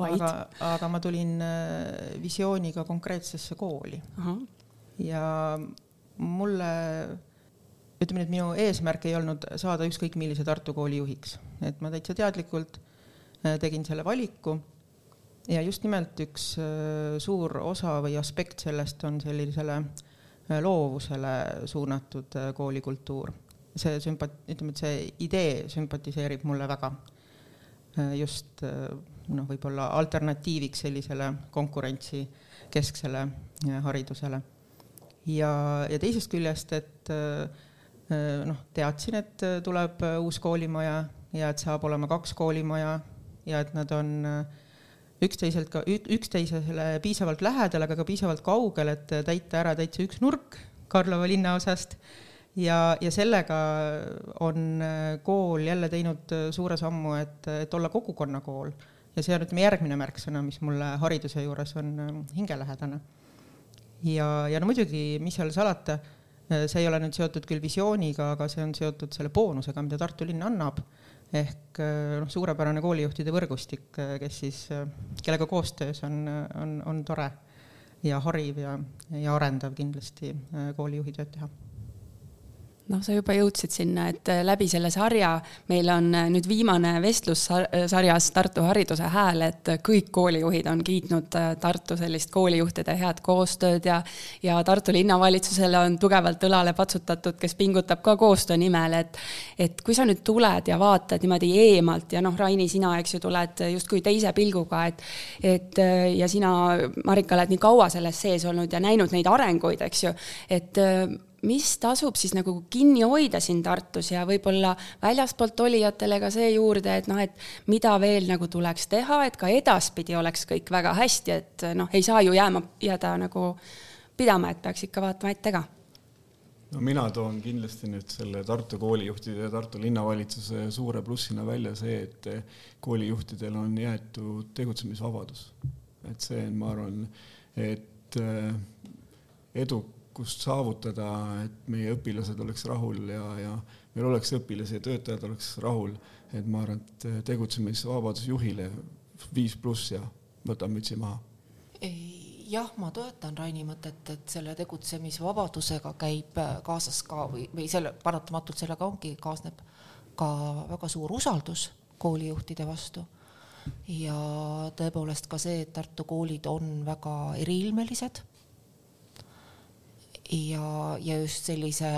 aga, aga ma tulin visiooniga konkreetsesse kooli. ja mulle ütleme nii, et minu eesmärk ei olnud saada ükskõik millise Tartu kooli juhiks, et ma täitsa teadlikult äh, tegin selle valiku ja just nimelt üks äh, suur osa või aspekt sellest on sellisele äh, loovusele suunatud koolikultuur. see sümpat-, ütleme, et see idee sümpatiseerib mulle väga. just noh, võib-olla alternatiiviks sellisele konkurentsikesksele haridusele. ja, ja teisest küljest, et äh, noh, teadsin, et äh, tuleb äh, uus koolimaja ja et saab olema kaks koolimaja ja et nad on üksteiselt ka, üksteisele piisavalt lähedal, aga ka piisavalt kaugel, et täita ära täitsa üks nurk Karlova linnaosast. ja, ja sellega on kool jälle teinud suure sammu, et, et olla kogukonnakool ja see on, ütleme, järgmine märksõna, mis mulle hariduse juures on hingelähedane. ja, ja no muidugi, mis seal salata Äh, see ei ole nüüd seotud küll visiooniga, aga see on seotud selle boonusega, mida Tartu linn annab. ehk äh, noh, suurepärane koolijuhtide võrgustik, äh, kes siis, kellega koostöös on, on, on tore ja hariv ja, ja arendav kindlasti koolijuhi tööd teha
noh, sa juba jõudsid sinna, et äh, läbi selle sarja meil on äh, nüüd viimane vestlus sarjas Tartu Hariduse Hääl, et kõik koolijuhid on kiitnud äh, Tartu sellist koolijuhtide head koostööd ja ja Tartu linnavalitsusele on tugevalt õlale patsutatud, kes pingutab ka koostöö nimel, et et kui sa nüüd tuled ja vaatad niimoodi eemalt ja noh, Raini, sina, eks ju, tuled justkui teise pilguga, et et ja sina, Marika, oled nii kaua selles sees olnud ja näinud neid arenguid, eks ju, et mis tasub siis nagu kinni hoida siin Tartus ja võib-olla väljaspoolt olijatele ka see juurde, et noh, et mida veel nagu tuleks teha, et ka edaspidi oleks kõik väga hästi, et noh, ei saa ju jääma, jääda nagu pidama, et peaks ikka vaatama ette ka
no mina toon kindlasti nüüd selle Tartu koolijuhtide ja Tartu linnavalitsuse suure plussina välja see, et koolijuhtidel on jäetud tegutsemisvabadus. et see on, ma arvan, et äh, edukust saavutada, et meie õpilased oleks rahul ja, ja meil oleks õpilasi ja töötajad oleks rahul, et ma arvan, et tegutsemisvabadus juhile viis pluss ja võtan mütsi maha.
jah, ma toetan Raini mõtet, et selle tegutsemisvabadusega käib kaasas ka või, või selle paratamatult sellega ongi, kaasneb ka väga suur usaldus koolijuhtide vastu ja tõepoolest ka see, et Tartu koolid on väga eriilmelised. Ja, ja just sellise,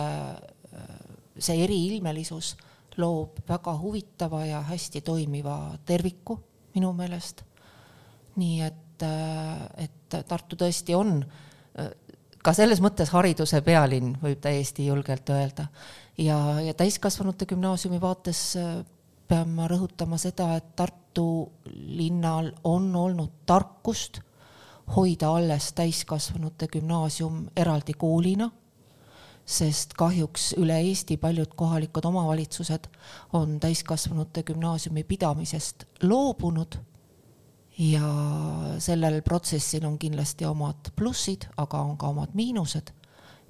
see eriilmelisus loob väga huvitava ja hästi toimiva terviku minu meelest. nii et, et Tartu tõesti on ka selles mõttes hariduse pealinn, võib täiesti julgelt öelda. ja, ja täiskasvanute gümnaasiumi vaates pean ma rõhutama seda, et Tartu linnal on olnud tarkust hoida alles täiskasvanute gümnaasium eraldi koolina, sest kahjuks üle Eesti paljud kohalikud omavalitsused on täiskasvanute gümnaasiumi pidamisest loobunud. ja sellel protsessil on kindlasti omad plussid, aga on ka omad miinused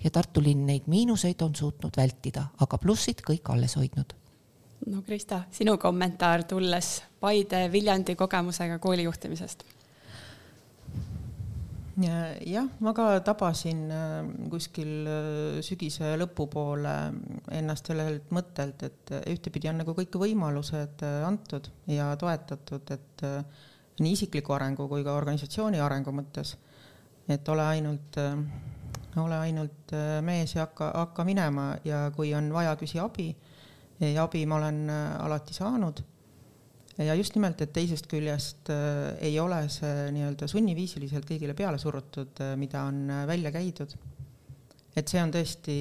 ja Tartu linn neid miinuseid on suutnud vältida, aga plussid kõik alles hoidnud
no Krista, sinu kommentaar tulles Paide Viljandi kogemusega kooli juhtimisest?
Jah, ma ka tabasin äh, kuskil äh, sügise lõpupoole ennast sellelt mõttelt, et ühtepidi on nagu kõik võimalused äh, antud ja toetatud, et nii isikliku arengu kui ka organisatsiooni arengu mõttes. et ole ainult, ole ainult mees ja hakka, hakka minema ja kui on vaja, küsi abi ja abi ma olen äh, alati saanud. Ja just nimelt, et teisest küljest äh, ei ole see nii-öelda sunniviisiliselt kõigile peale surutud, äh, mida on välja käidud. et see on tõesti,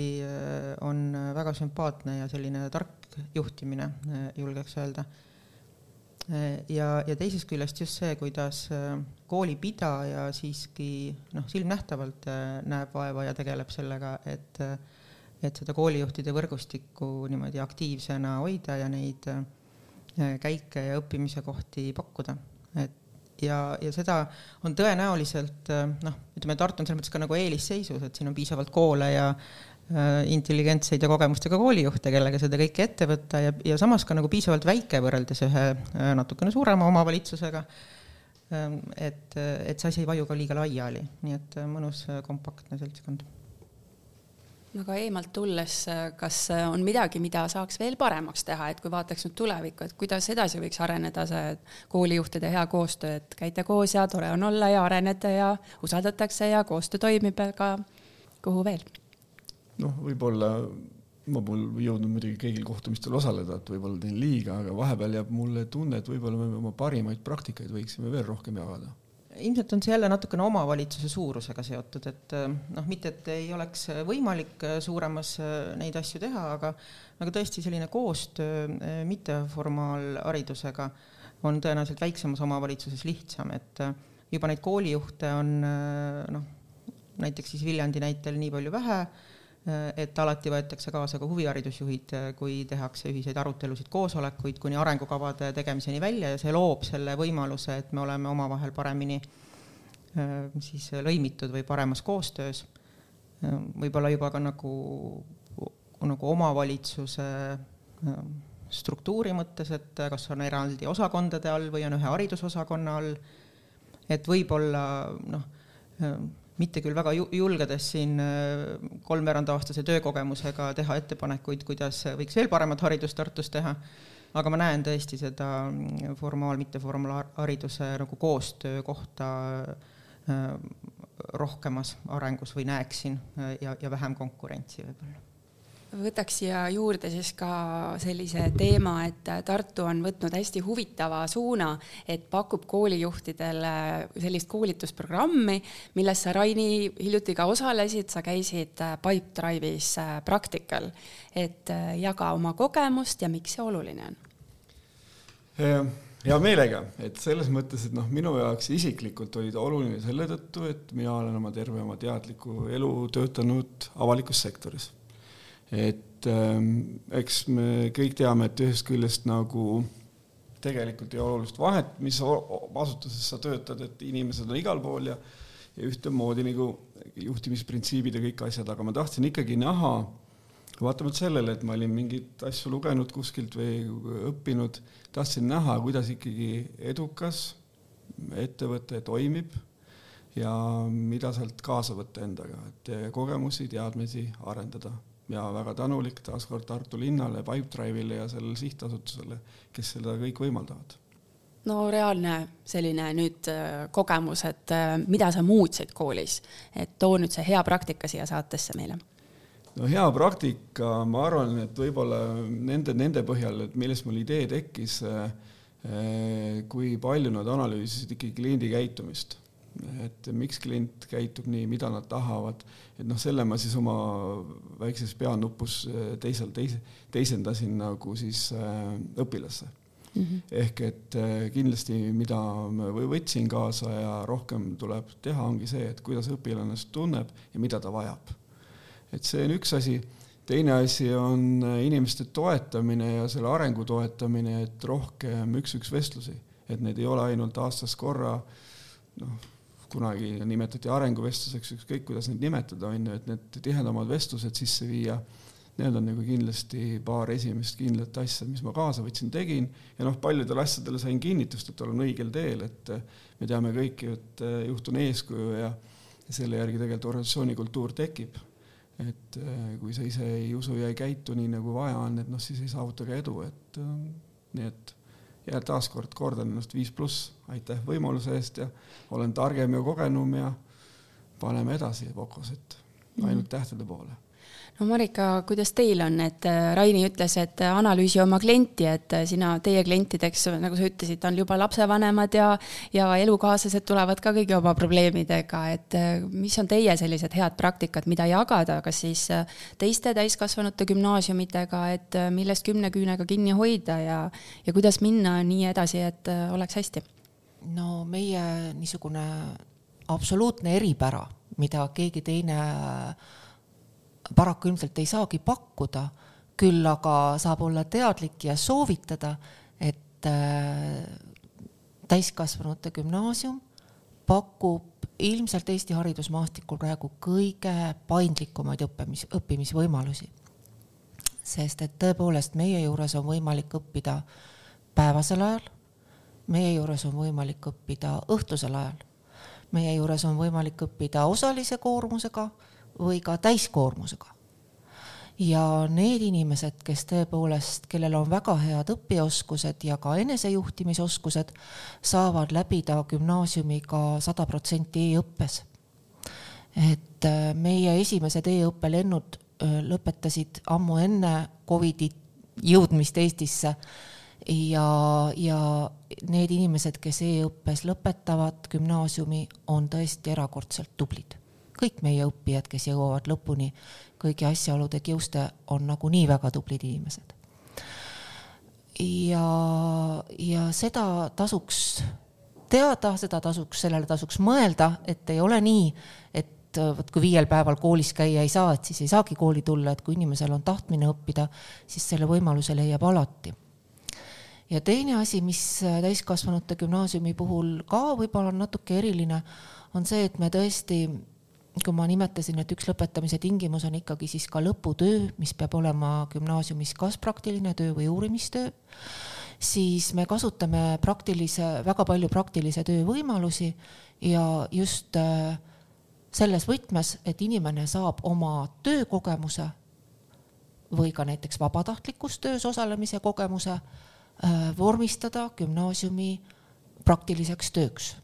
on väga sümpaatne ja selline tark juhtimine, julgeks öelda ja, ja teisest küljest just see, kuidas koolipidaja siiski noh, silmnähtavalt näeb vaeva ja tegeleb sellega, et et seda koolijuhtide võrgustikku niimoodi aktiivsena hoida ja neid äh, käike ja õppimise kohti pakkuda, et ja, ja seda on tõenäoliselt äh, noh, ütleme, Tartu on selles mõttes ka nagu eelisseisus, et siin on piisavalt koole ja äh, intelligentseid ja kogemustega koolijuhte, kellega seda kõike ette võtta ja, ja samas ka nagu piisavalt väike võrreldes ühe äh, natukene suurema omavalitsusega ähm,. et, et see asi ei vaju ka liiga laiali, nii et äh, mõnus kompaktne seltskond
aga eemalt tulles, kas on midagi, mida saaks veel paremaks teha, et kui vaataks nüüd tulevikku, et kuidas edasi võiks areneda see koolijuhtide hea koostöö, et käite koos ja tore on olla ja arenete ja usaldatakse ja koostöö toimib, aga kuhu veel?
noh, võib-olla ma pole jõudnud muidugi kõigil kohtumistel osaleda, et võib-olla teen liiga, aga vahepeal jääb mulle tunne, et võib-olla me oma parimaid praktikaid võiksime veel rohkem jagada
ilmselt on see jälle natukene omavalitsuse suurusega seotud, et eh, noh, mitte et ei oleks võimalik eh, suuremas eh, neid asju teha, aga aga tõesti selline koostöö mitteformaalharidusega on tõenäoliselt väiksemas omavalitsuses lihtsam, et juba neid koolijuhte on noh, näiteks siis Viljandi näitel nii palju vähe Äh, et alati võetakse kaasa ka huviharidusjuhid, äh, kui tehakse ühiseid arutelusid, koosolekuid kuni arengukavade tegemiseni välja ja see loob selle võimaluse, et me oleme omavahel paremini äh, siis lõimitud või paremas koostöös. võib-olla juba ka nagu, nagu omavalitsuse struktuuri mõttes, et kas on eraldi osakondade all või on ühe haridusosakonna all, et võib-olla noh, mitte küll väga julgedes siin äh, kolmveerandaastase töökogemusega teha ettepanekuid, kuidas võiks veel paremat haridust Tartus teha, aga ma näen tõesti seda mm, formaal, mitteformaalhariduse nagu koostöö kohta äh, rohkemas arengus või näeksin äh, ja, ja vähem konkurentsi võib-olla
võtaks siia juurde siis ka sellise teema, et Tartu on võtnud hästi huvitava suuna, et pakub koolijuhtidele sellist koolitusprogrammi, milles sa, Raini, hiljuti ka osalesid, sa käisid Pipedrive'is praktikal. et jaga oma kogemust ja miks see oluline on?
hea meelega, et selles mõttes, et noh, minu jaoks isiklikult oli ta oluline selle tõttu, et mina olen oma terve oma teadliku elu töötanud avalikus sektoris et ähm, eks me kõik teame, et ühest küljest nagu tegelikult ei ole olulist vahet, mis asutuses sa töötad, et inimesed on igal pool ja ja ühtemoodi nagu juhtimisprintsiibid ja kõik asjad, aga ma tahtsin ikkagi näha, vaatamata sellele, et ma olin mingeid asju lugenud kuskilt või õppinud, tahtsin näha, kuidas ikkagi edukas ettevõte toimib ja mida sealt kaasa võtta endaga, et kogemusi, teadmisi arendada ja väga tänulik taaskord Tartu linnale, Pipedrive'ile ja sellele sihtasutusele, kes seda kõik võimaldavad
no reaalne selline nüüd äh, kogemus, et äh, mida sa muutsid koolis, et too nüüd see hea praktika siia saatesse meile.
no hea praktika, ma arvan, et võib-olla nende, nende põhjal, et millest mul idee tekkis, äh, kui palju nad analüüsisid ikkagi kliendi käitumist et miks klient käitub nii, mida nad tahavad, et noh, selle ma siis oma väikses peanupus äh, teisel, teise, teisendasin nagu siis äh, õpilasse mm. -hmm. ehk et äh, kindlasti, mida ma võtsin kaasa ja rohkem tuleb teha, ongi see, et kuidas õpilane ennast tunneb ja mida ta vajab. et see on üks asi teine asi on inimeste toetamine ja selle arengu toetamine, et rohkem üks-üks vestlusi, et need ei ole ainult aastas korra, noh, kunagi nimetati arenguvestluseks, ükskõik kuidas neid nimetada, on ju, et need tihedamad vestlused sisse viia. Need on nagu kindlasti paar esimest kindlat asja, mis ma kaasa võtsin, tegin ja noh, paljudele asjadele sain kinnitust, et olen õigel teel, et me teame kõik ju, et juhtun eeskuju ja selle järgi tegelikult organisatsiooni kultuur tekib. et kui sa ise ei usu ja ei käitu nii, nagu vaja on, et noh, siis ei saavuta ka edu, et nii et ja taaskord kordan ennast viis pluss, aitäh võimaluse eest ja olen targem ja kogenum ja paneme edasi Vokos, et ainult tähtede poole
no Marika, kuidas teil on, et äh, Raini ütles, et äh, analüüsi oma klienti, et äh, sina, teie klientideks, nagu sa ütlesid, on juba lapsevanemad ja, ja elukaaslased tulevad ka kõigi oma probleemidega, et mis on teie sellised head praktikad, mida jagada, kas siis teiste täiskasvanute gümnaasiumitega, et millest kümne küünega kinni hoida ja, ja kuidas minna nii edasi, et oleks hästi?
no meie niisugune absoluutne eripära, mida keegi teine äh, paraku ilmselt ei saagi pakkuda, küll aga saab olla teadlik ja soovitada, et äh, täiskasvanute gümnaasium pakub ilmselt Eesti haridusmaastikul praegu kõige paindlikumaid õppimis, õppimisvõimalusi. sest et tõepoolest meie juures on võimalik õppida päevasel ajal, meie juures on võimalik õppida õhtusel ajal, meie juures on võimalik õppida osalise koormusega või ka täiskoormusega. ja need inimesed, kes tõepoolest, kellel on väga head õpioskused ja ka enesejuhtimisoskused, saavad läbida gümnaasiumiga sada protsenti e-õppes. et äh, meie esimesed e-õppelennud äh, lõpetasid ammu enne Covidi jõudmist Eestisse ja, ja need inimesed, kes e-õppes lõpetavad gümnaasiumi, on tõesti erakordselt tublid kõik meie õppijad, kes jõuavad lõpuni kõigi asjaolude kiuste, on nagunii väga tublid inimesed. ja, ja seda tasuks teada, seda tasuks, sellele tasuks mõelda, et ei ole nii, et vot kui viiel päeval koolis käia ei saa, et siis ei saagi kooli tulla, et kui inimesel on tahtmine õppida, siis selle võimaluse leiab alati ja teine asi, mis täiskasvanute gümnaasiumi puhul ka võib-olla on natuke eriline, on see, et me tõesti kui ma nimetasin, et üks lõpetamise tingimus on ikkagi siis ka lõputöö, mis peab olema gümnaasiumis kas praktiline töö või uurimistöö, siis me kasutame praktilise, väga palju praktilise töö võimalusi ja just äh, selles võtmes, et inimene saab oma töökogemuse või ka näiteks vabatahtlikus töös osalemise kogemuse äh, vormistada gümnaasiumi praktiliseks tööks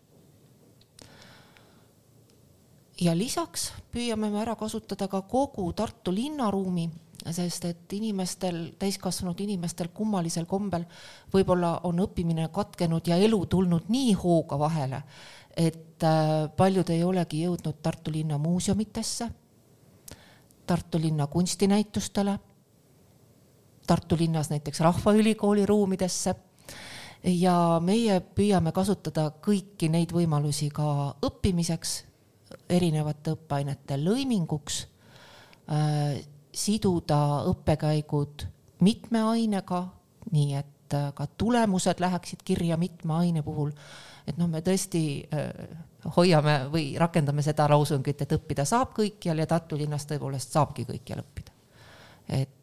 ja lisaks püüame me ära kasutada ka kogu Tartu linnaruumi, sest et inimestel, täiskasvanud inimestel kummalisel kombel võib-olla on õppimine katkenud ja elu tulnud nii hooga vahele, et äh, paljud ei olegi jõudnud Tartu linna muuseumitesse, Tartu linna kunstinäitustele, Tartu linnas näiteks Rahvaülikooli ruumidesse. Ja meie püüame kasutada kõiki neid võimalusi ka õppimiseks erinevate õppeainete lõiminguks äh,, siduda õppekäigud mitme ainega, nii et äh, ka tulemused läheksid kirja mitme aine puhul. et noh, me tõesti äh, hoiame või rakendame seda lausungit, et õppida saab kõikjal ja Tartu linnas tõepoolest saabki kõikjal õppida. et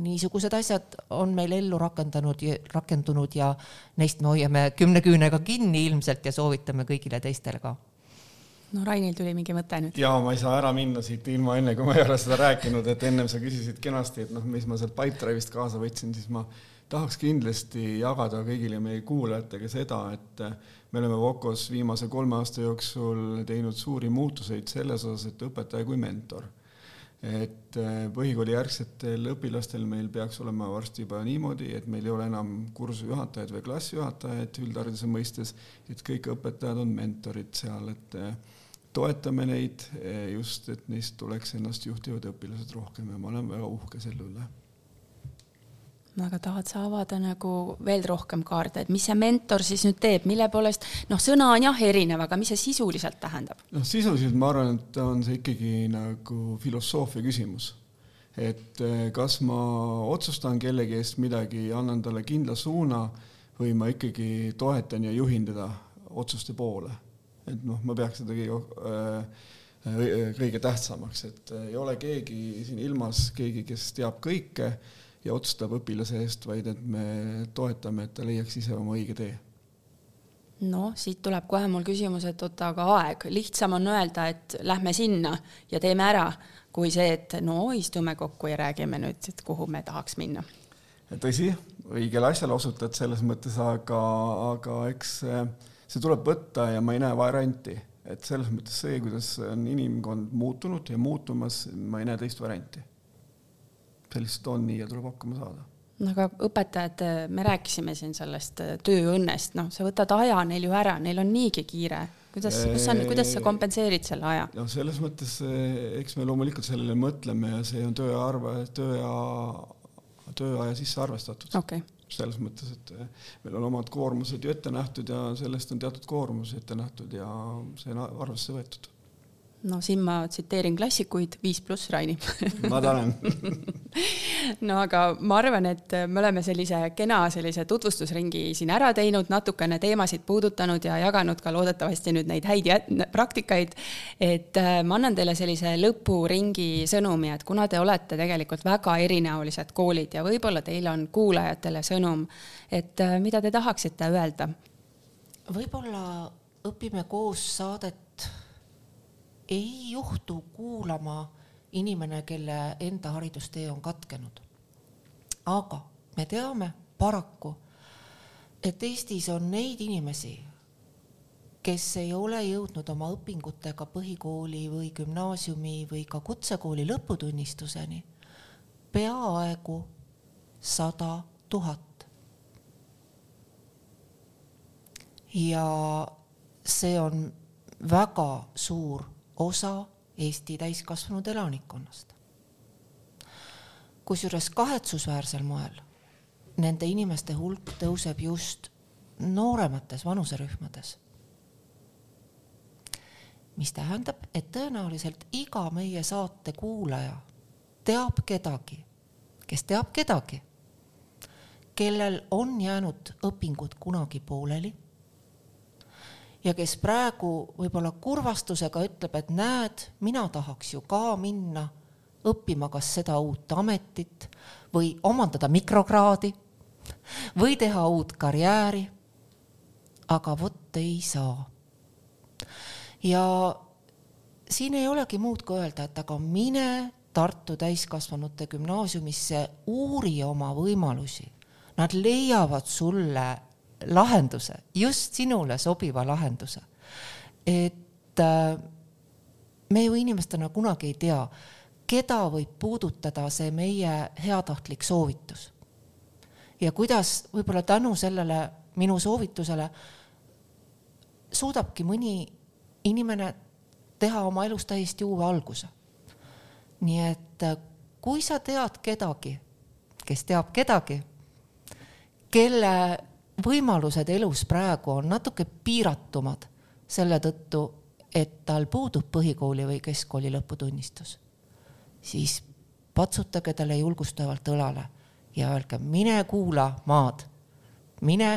niisugused asjad on meil ellu rakendanud, rakendunud ja neist me hoiame kümne küünega kinni ilmselt ja soovitame kõigile teistele ka
no Rainil tuli mingi mõte nüüd.
ja ma ei saa ära minna siit ilma enne, kui ma ei ole seda rääkinud, et ennem sa küsisid kenasti, et noh, mis ma sealt Pipedrive'ist kaasa võtsin, siis ma tahaks kindlasti jagada kõigile meie kuulajatega seda, et me oleme Vokos viimase kolme aasta jooksul teinud suuri muutuseid selles osas, et õpetaja kui mentor. et põhikoolijärgsetel õpilastel meil peaks olema varsti juba niimoodi, et meil ei ole enam kursuse juhatajad või klassijuhatajad üldhariduse mõistes, et kõik õpetajad on mentorid seal, et toetame neid eh, just, et neist tuleks ennast juhtivad õpilased rohkem ja ma olen väga uhke selle üle.
no aga tahad sa avada nagu veel rohkem kaarte, et mis see mentor siis nüüd teeb, mille poolest, noh, sõna on jah erinev, aga mis see sisuliselt tähendab?
noh, sisuliselt ma arvan, et on see ikkagi nagu filosoofia küsimus. et eh, kas ma otsustan kellegi eest midagi, annan talle kindla suuna või ma ikkagi toetan ja juhin teda otsuste poole et noh, ma peaks seda kõige äh, äh, kõige tähtsamaks, et äh, ei ole keegi siin ilmas keegi, kes teab kõike ja otsustab õpilase eest, vaid et me toetame, et ta leiaks ise oma õige tee
noh, siit tuleb kohe mul küsimus, et oota, aga aeg, lihtsam on öelda, et lähme sinna ja teeme ära, kui see, et no istume kokku ja räägime nüüd, et kuhu me tahaks minna.
tõsi, õigele asjale osutad selles mõttes, aga, aga eks äh, see tuleb võtta ja ma ei näe varianti, et selles mõttes see, kuidas on inimkond muutunud ja muutumas, ma ei näe teist varianti. see lihtsalt on nii ja tuleb hakkama saada
no aga õpetajad, me rääkisime siin sellest tööõnnest, noh, sa võtad aja neil ju ära, neil on niigi kiire. kuidas, kus sa, kuidas sa kompenseerid selle aja?
noh, selles mõttes, eks me loomulikult sellele mõtleme ja see on tööarve, tööaja, tööaja sisse arvestatud
okay
selles mõttes, et eh, meil on omad koormused ju ette nähtud ja sellest on teatud koormus ette nähtud ja see on arvesse võetud
no siin ma tsiteerin klassikuid, viis pluss Raini
ma tänan
no aga ma arvan, et me oleme sellise kena sellise tutvustusringi siin ära teinud, natukene teemasid puudutanud ja jaganud ka loodetavasti nüüd neid häid praktikaid. et äh, ma annan teile sellise lõpuringi sõnumi, et kuna te olete tegelikult väga erinäolised koolid ja võib-olla teil on kuulajatele sõnum, et äh, mida te tahaksite öelda?
võib-olla õpime koos saadet ei juhtu kuulama inimene, kelle enda haridustee on katkenud. aga me teame paraku, et Eestis on neid inimesi, kes ei ole jõudnud oma õpingutega põhikooli või gümnaasiumi või ka kutsekooli lõputunnistuseni peaaegu sada tuhat. ja see on väga suur osa Eesti täiskasvanud elanikkonnast. kusjuures kahetsusväärsel moel nende inimeste hulk tõuseb just nooremates vanuserühmades. mis tähendab, et tõenäoliselt iga meie saate kuulaja teab kedagi, kes teab kedagi, kellel on jäänud õpingud kunagi pooleli ja kes praegu võib-olla kurvastusega ütleb, et näed, mina tahaks ju ka minna õppima kas seda uut ametit või omandada mikrokraadi või teha uut karjääri. aga vot ei saa. ja siin ei olegi muud kui öelda, et aga mine Tartu täiskasvanute gümnaasiumisse, uuri oma võimalusi. Nad leiavad sulle lahenduse, just sinule sobiva lahenduse. et äh, me ju inimestena kunagi ei tea, keda võib puudutada see meie heatahtlik soovitus. ja kuidas võib-olla tänu sellele minu soovitusele suudabki mõni inimene teha oma elus täiesti uue alguse. nii et äh, kui sa tead kedagi, kes teab kedagi, kelle võimalused elus praegu on natuke piiratumad selle tõttu, et tal puudub põhikooli või keskkooli lõputunnistus, siis patsutage talle julgustavalt õlale ja öelge, mine kuula maad, mine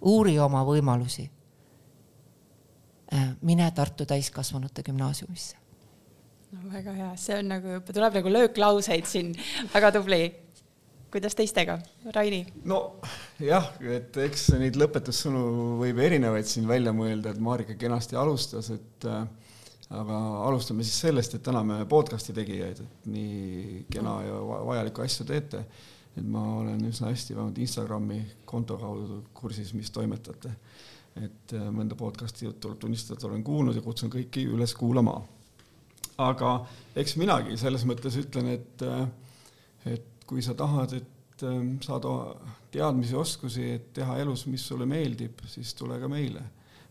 uuri oma võimalusi. mine Tartu täiskasvanute gümnaasiumisse.
no väga hea, see on nagu, tuleb nagu lööklauseid siin, väga tubli kuidas teistega, Raini?
nojah, et eks neid lõpetussõnu võib erinevaid siin välja mõelda, et Marika kenasti alustas, et äh, aga alustame siis sellest, et täname podcast'i tegijaid, et nii kena ja vajalikku asju teete. et ma olen üsna hästi vähemalt Instagrami konto kaudu kursis, mis toimetate. et äh, mõnda podcast'i tuleb tunnistada, et olen kuulnud ja kutsun kõiki üles kuulama. aga eks minagi selles mõttes ütlen, et, äh, et kui sa tahad, et ähm, saada teadmisi, oskusi, et teha elus, mis sulle meeldib, siis tule ka meile.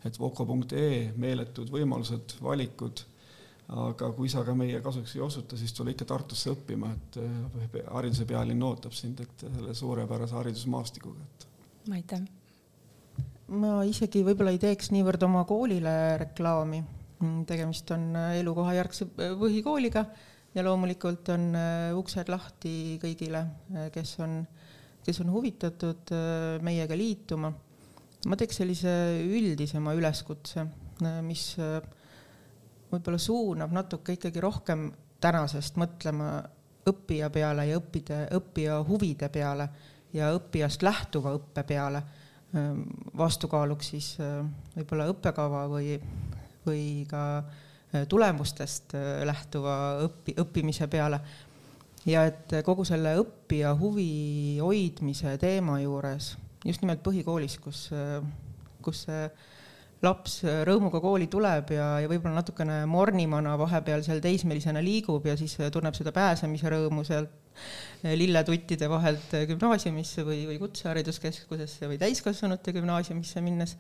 et voko.ee, meeletud võimalused, valikud, aga kui sa ka meie kasuks ei osuta, siis tule ikka Tartusse õppima, et äh, hariduse pealinn ootab sind, et selle suurepärase haridusmaastikuga, et.
aitäh!
ma isegi võib-olla ei teeks niivõrd oma koolile reklaami, tegemist on elukohajärgse põhikooliga ja loomulikult on äh, uksed lahti kõigile, äh, kes on, kes on huvitatud äh, meiega liituma. ma teeks sellise üldisema üleskutse, mis võib-olla suunab natuke ikkagi rohkem tänasest mõtlema õppija peale ja õppide, õppija huvide peale ja õppijast lähtuva õppe peale. vastukaaluks siis võib-olla õppekava või, või ka äh, tulemustest äh, lähtuva õppi, õppimise peale. ja et kogu selle õppija huvi hoidmise teema juures, just nimelt põhikoolis, kus, äh, kus see laps rõõmuga kooli tuleb ja, ja võib-olla natukene mornimana vahepeal seal teismelisena liigub ja siis tunneb seda pääsemise rõõmu sealt lilletuttide vahelt gümnaasiumisse või, või kutsehariduskeskusesse või täiskasvanute gümnaasiumisse minnes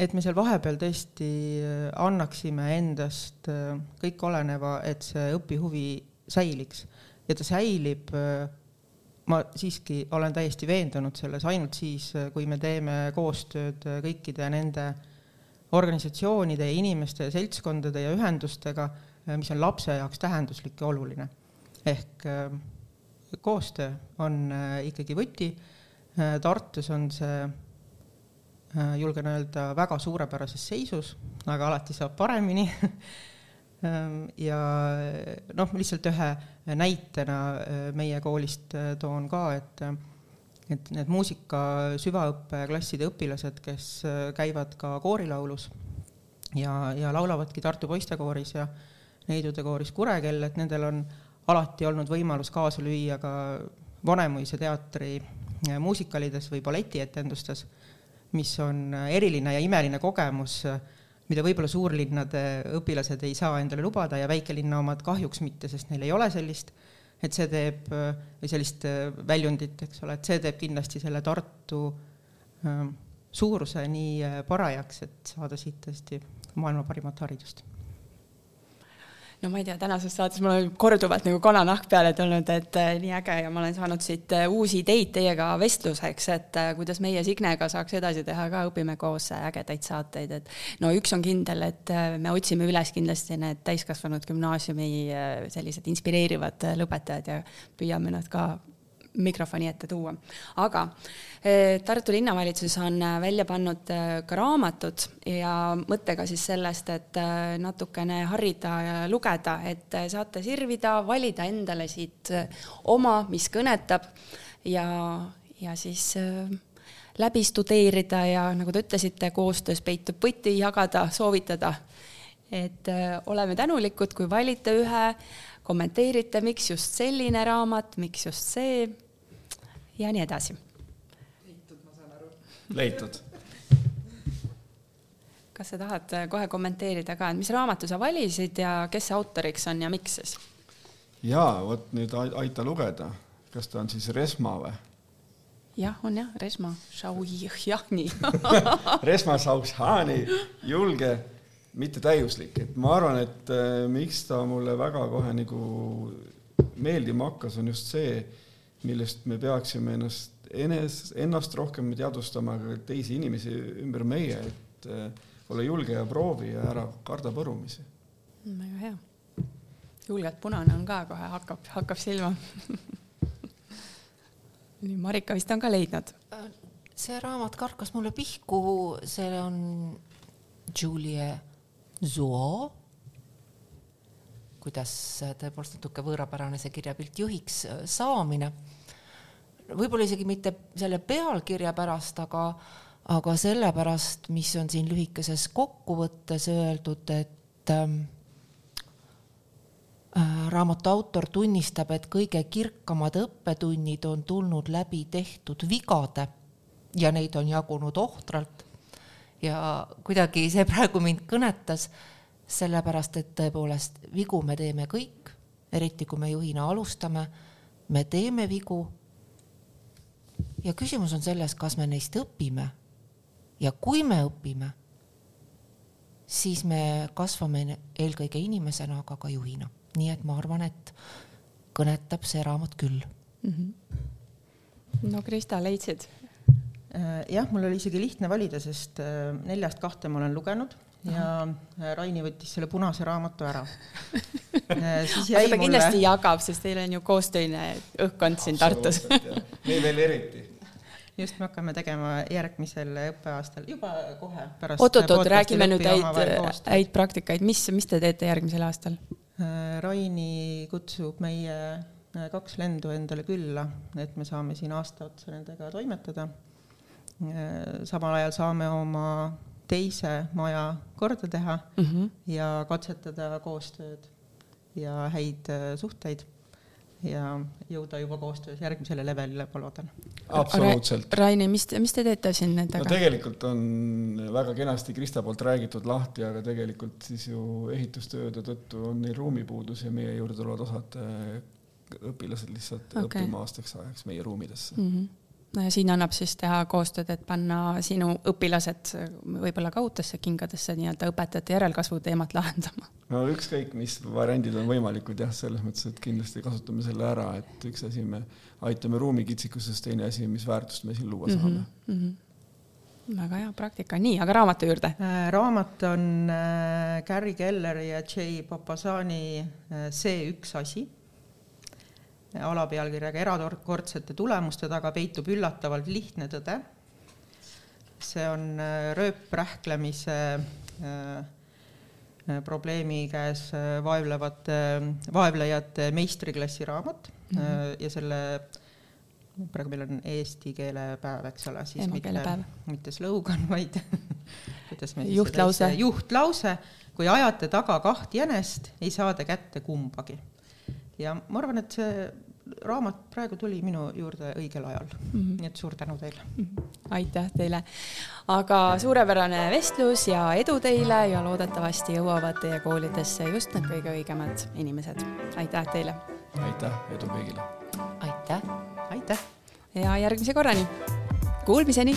et me seal vahepeal tõesti äh, annaksime endast äh, kõik oleneva, et see õpihuvi säiliks ja ta säilib, äh, ma siiski olen täiesti veendunud selles ainult siis, kui me teeme koostööd kõikide nende organisatsioonide ja inimeste ja seltskondade ja ühendustega, mis on lapse jaoks tähenduslik ja oluline. ehk koostöö on ikkagi võti. Tartus on see julgen öelda, väga suurepärases seisus, aga alati saab paremini. Ähm, ja noh, lihtsalt ühe näitena äh, meie koolist äh, toon ka, et et need muusika süvaõppeklasside õpilased, kes käivad ka koorilaulus ja, ja laulavadki Tartu poistekooris ja neidude kooris Kurekell, et nendel on alati olnud võimalus kaasa lüüa ka Vanemuise teatri muusikalides või balletiettendustes mis on eriline ja imeline kogemus, mida võib-olla suurlinnade õpilased ei saa endale lubada ja väikelinna omad kahjuks mitte, sest neil ei ole sellist, et see teeb, või sellist väljundit, eks ole, et see teeb kindlasti selle Tartu ähm, suuruse nii parajaks, et saada siit tõesti maailma parimat haridust
no ma ei tea, tänases saates mul on korduvalt nagu kananahk peale tulnud, et äh, nii äge ja ma olen saanud siit äh, uusi ideid teiega vestluseks, et äh, kuidas meie Signega saaks edasi teha ka, õpime koos ägedaid saateid, et no üks on kindel, et me otsime üles kindlasti need täiskasvanud gümnaasiumi sellised inspireerivad lõpetajad ja püüame nad ka mikrofoni ette tuua. aga eh, Tartu linnavalitsus on eh, välja pannud eh, ka raamatud ja mõttega siis sellest, et natukene harida ja lugeda, et saate sirvida, valida endale siit oma, mis kõnetab ja, ja siis läbi studeerida ja nagu te ütlesite, koostöös peitub võti, jagada, soovitada. et oleme tänulikud, kui valite ühe kommenteerite, miks just selline raamat, miks just see ja nii edasi.
leitud, ma saan aru. leitud.
kas sa tahad kohe kommenteerida ka, et mis raamatu sa valisid ja kes see autoriks on ja miks siis?
jaa, vot nüüd aita lugeda, kas ta on siis Resma või?
jah, on jah, Resma Šauhjahni
Resma Šauhjahni, julge mitte täiuslik, et ma arvan, et äh, miks ta mulle väga kohe nagu meeldima hakkas, on just see, millest me peaksime ennast, enes, ennast rohkem teadvustama, aga teisi inimesi ümber meie, et äh, ole julge ja proovi ja ära karda põrumisi.
väga hea. julgelt punane on ka kohe, hakkab, hakkab silma nii, Marika vist on ka leidnud?
see raamat karkas mulle pihku, see on Julie Zuo, kuidas tõepoolest natuke võõrapärane see kirjapilt juhiks saamine. võib-olla isegi mitte selle pealkirja pärast, aga, aga sellepärast, mis on siin lühikeses kokkuvõttes öeldud, et ähm, äh, raamatu autor tunnistab, et kõige kirkamad õppetunnid on tulnud läbi tehtud vigade ja neid on jagunud ohtralt. Ja kuidagi see praegu mind kõnetas, sellepärast et tõepoolest vigu me teeme kõik, eriti kui me juhina alustame, me teeme vigu. ja küsimus on selles, kas me neist õpime. ja kui me õpime, siis me kasvame eelkõige inimesena, aga ka juhina, nii et ma arvan, et kõnetab see raamat küll mm.
-hmm. no Krista, leidsid
jah, mul oli isegi lihtne valida, sest äh, neljast kahte ma olen lugenud ja äh, Raini võttis selle punase raamatu ära
siis jäi aga ta mulle... kindlasti jagab, sest teil on ju koostöine õhkkond siin Tartus
meil veel eriti.
just, me hakkame tegema järgmisel õppeaastal juba kohe
pärast. oot-oot-oot, räägime nüüd häid, häid praktikaid, mis, mis te teete järgmisel aastal?
Raini kutsub meie kaks lendu endale külla, et me saame siin aasta otsa nendega toimetada Äh, samal ajal saame oma teise maja korda teha mm -hmm. ja katsetada koostööd ja häid äh, suhteid ja jõuda juba koostöös järgmisele levelile, ma loodan.
absoluutselt.
Raini, mis, mis te teete siin nendega?
no tegelikult on väga kenasti Krista poolt räägitud lahti, aga tegelikult siis ju ehitustööde tõttu on neil ruumipuudus ja meie juurde tulevad osad äh, õpilased lihtsalt okay. õppima aastaks ajaks meie ruumidesse mm. -hmm
siin annab siis teha koostööd, et panna sinu õpilased võib-olla ka uutesse kingadesse nii-öelda õpetajate järelkasvu teemat lahendama.
no ükskõik, mis variandid on võimalikud jah, selles mõttes, et kindlasti kasutame selle ära, et üks asi me aitame ruumikitsikusest, teine asi, mis väärtust me siin luua mhm, saame mm.
-hmm. väga hea praktika, nii, aga raamatu juurde.
Äh, raamat on äh, Gary Kelleri ja Jay Popasani äh, See üks asi alapealkirjaga Erakordsete tulemuste taga peitub üllatavalt lihtne tõde. see on äh, rööprähklemise äh, äh, probleemi käes vaevlevate, vaevlejate meistriklassi raamat mm -hmm. ja selle praegu meil on eesti keele päev, eks ole, siis mitte, mitte slogan, vaid
kuidas me juhtlause,
juhtlause, kui ajate taga kaht jänest, ei saa te kätte kumbagi ja ma arvan, et see raamat praegu tuli minu juurde õigel ajal mm, -hmm. nii et suur tänu teile mm.
-hmm. aitäh teile, aga suurepärane vestlus ja edu teile ja loodetavasti jõuavad teie koolidesse just need kõige õigemad inimesed. aitäh teile.
aitäh, edu kõigile.
aitäh.
aitäh.
ja järgmise korrani. Kuulmiseni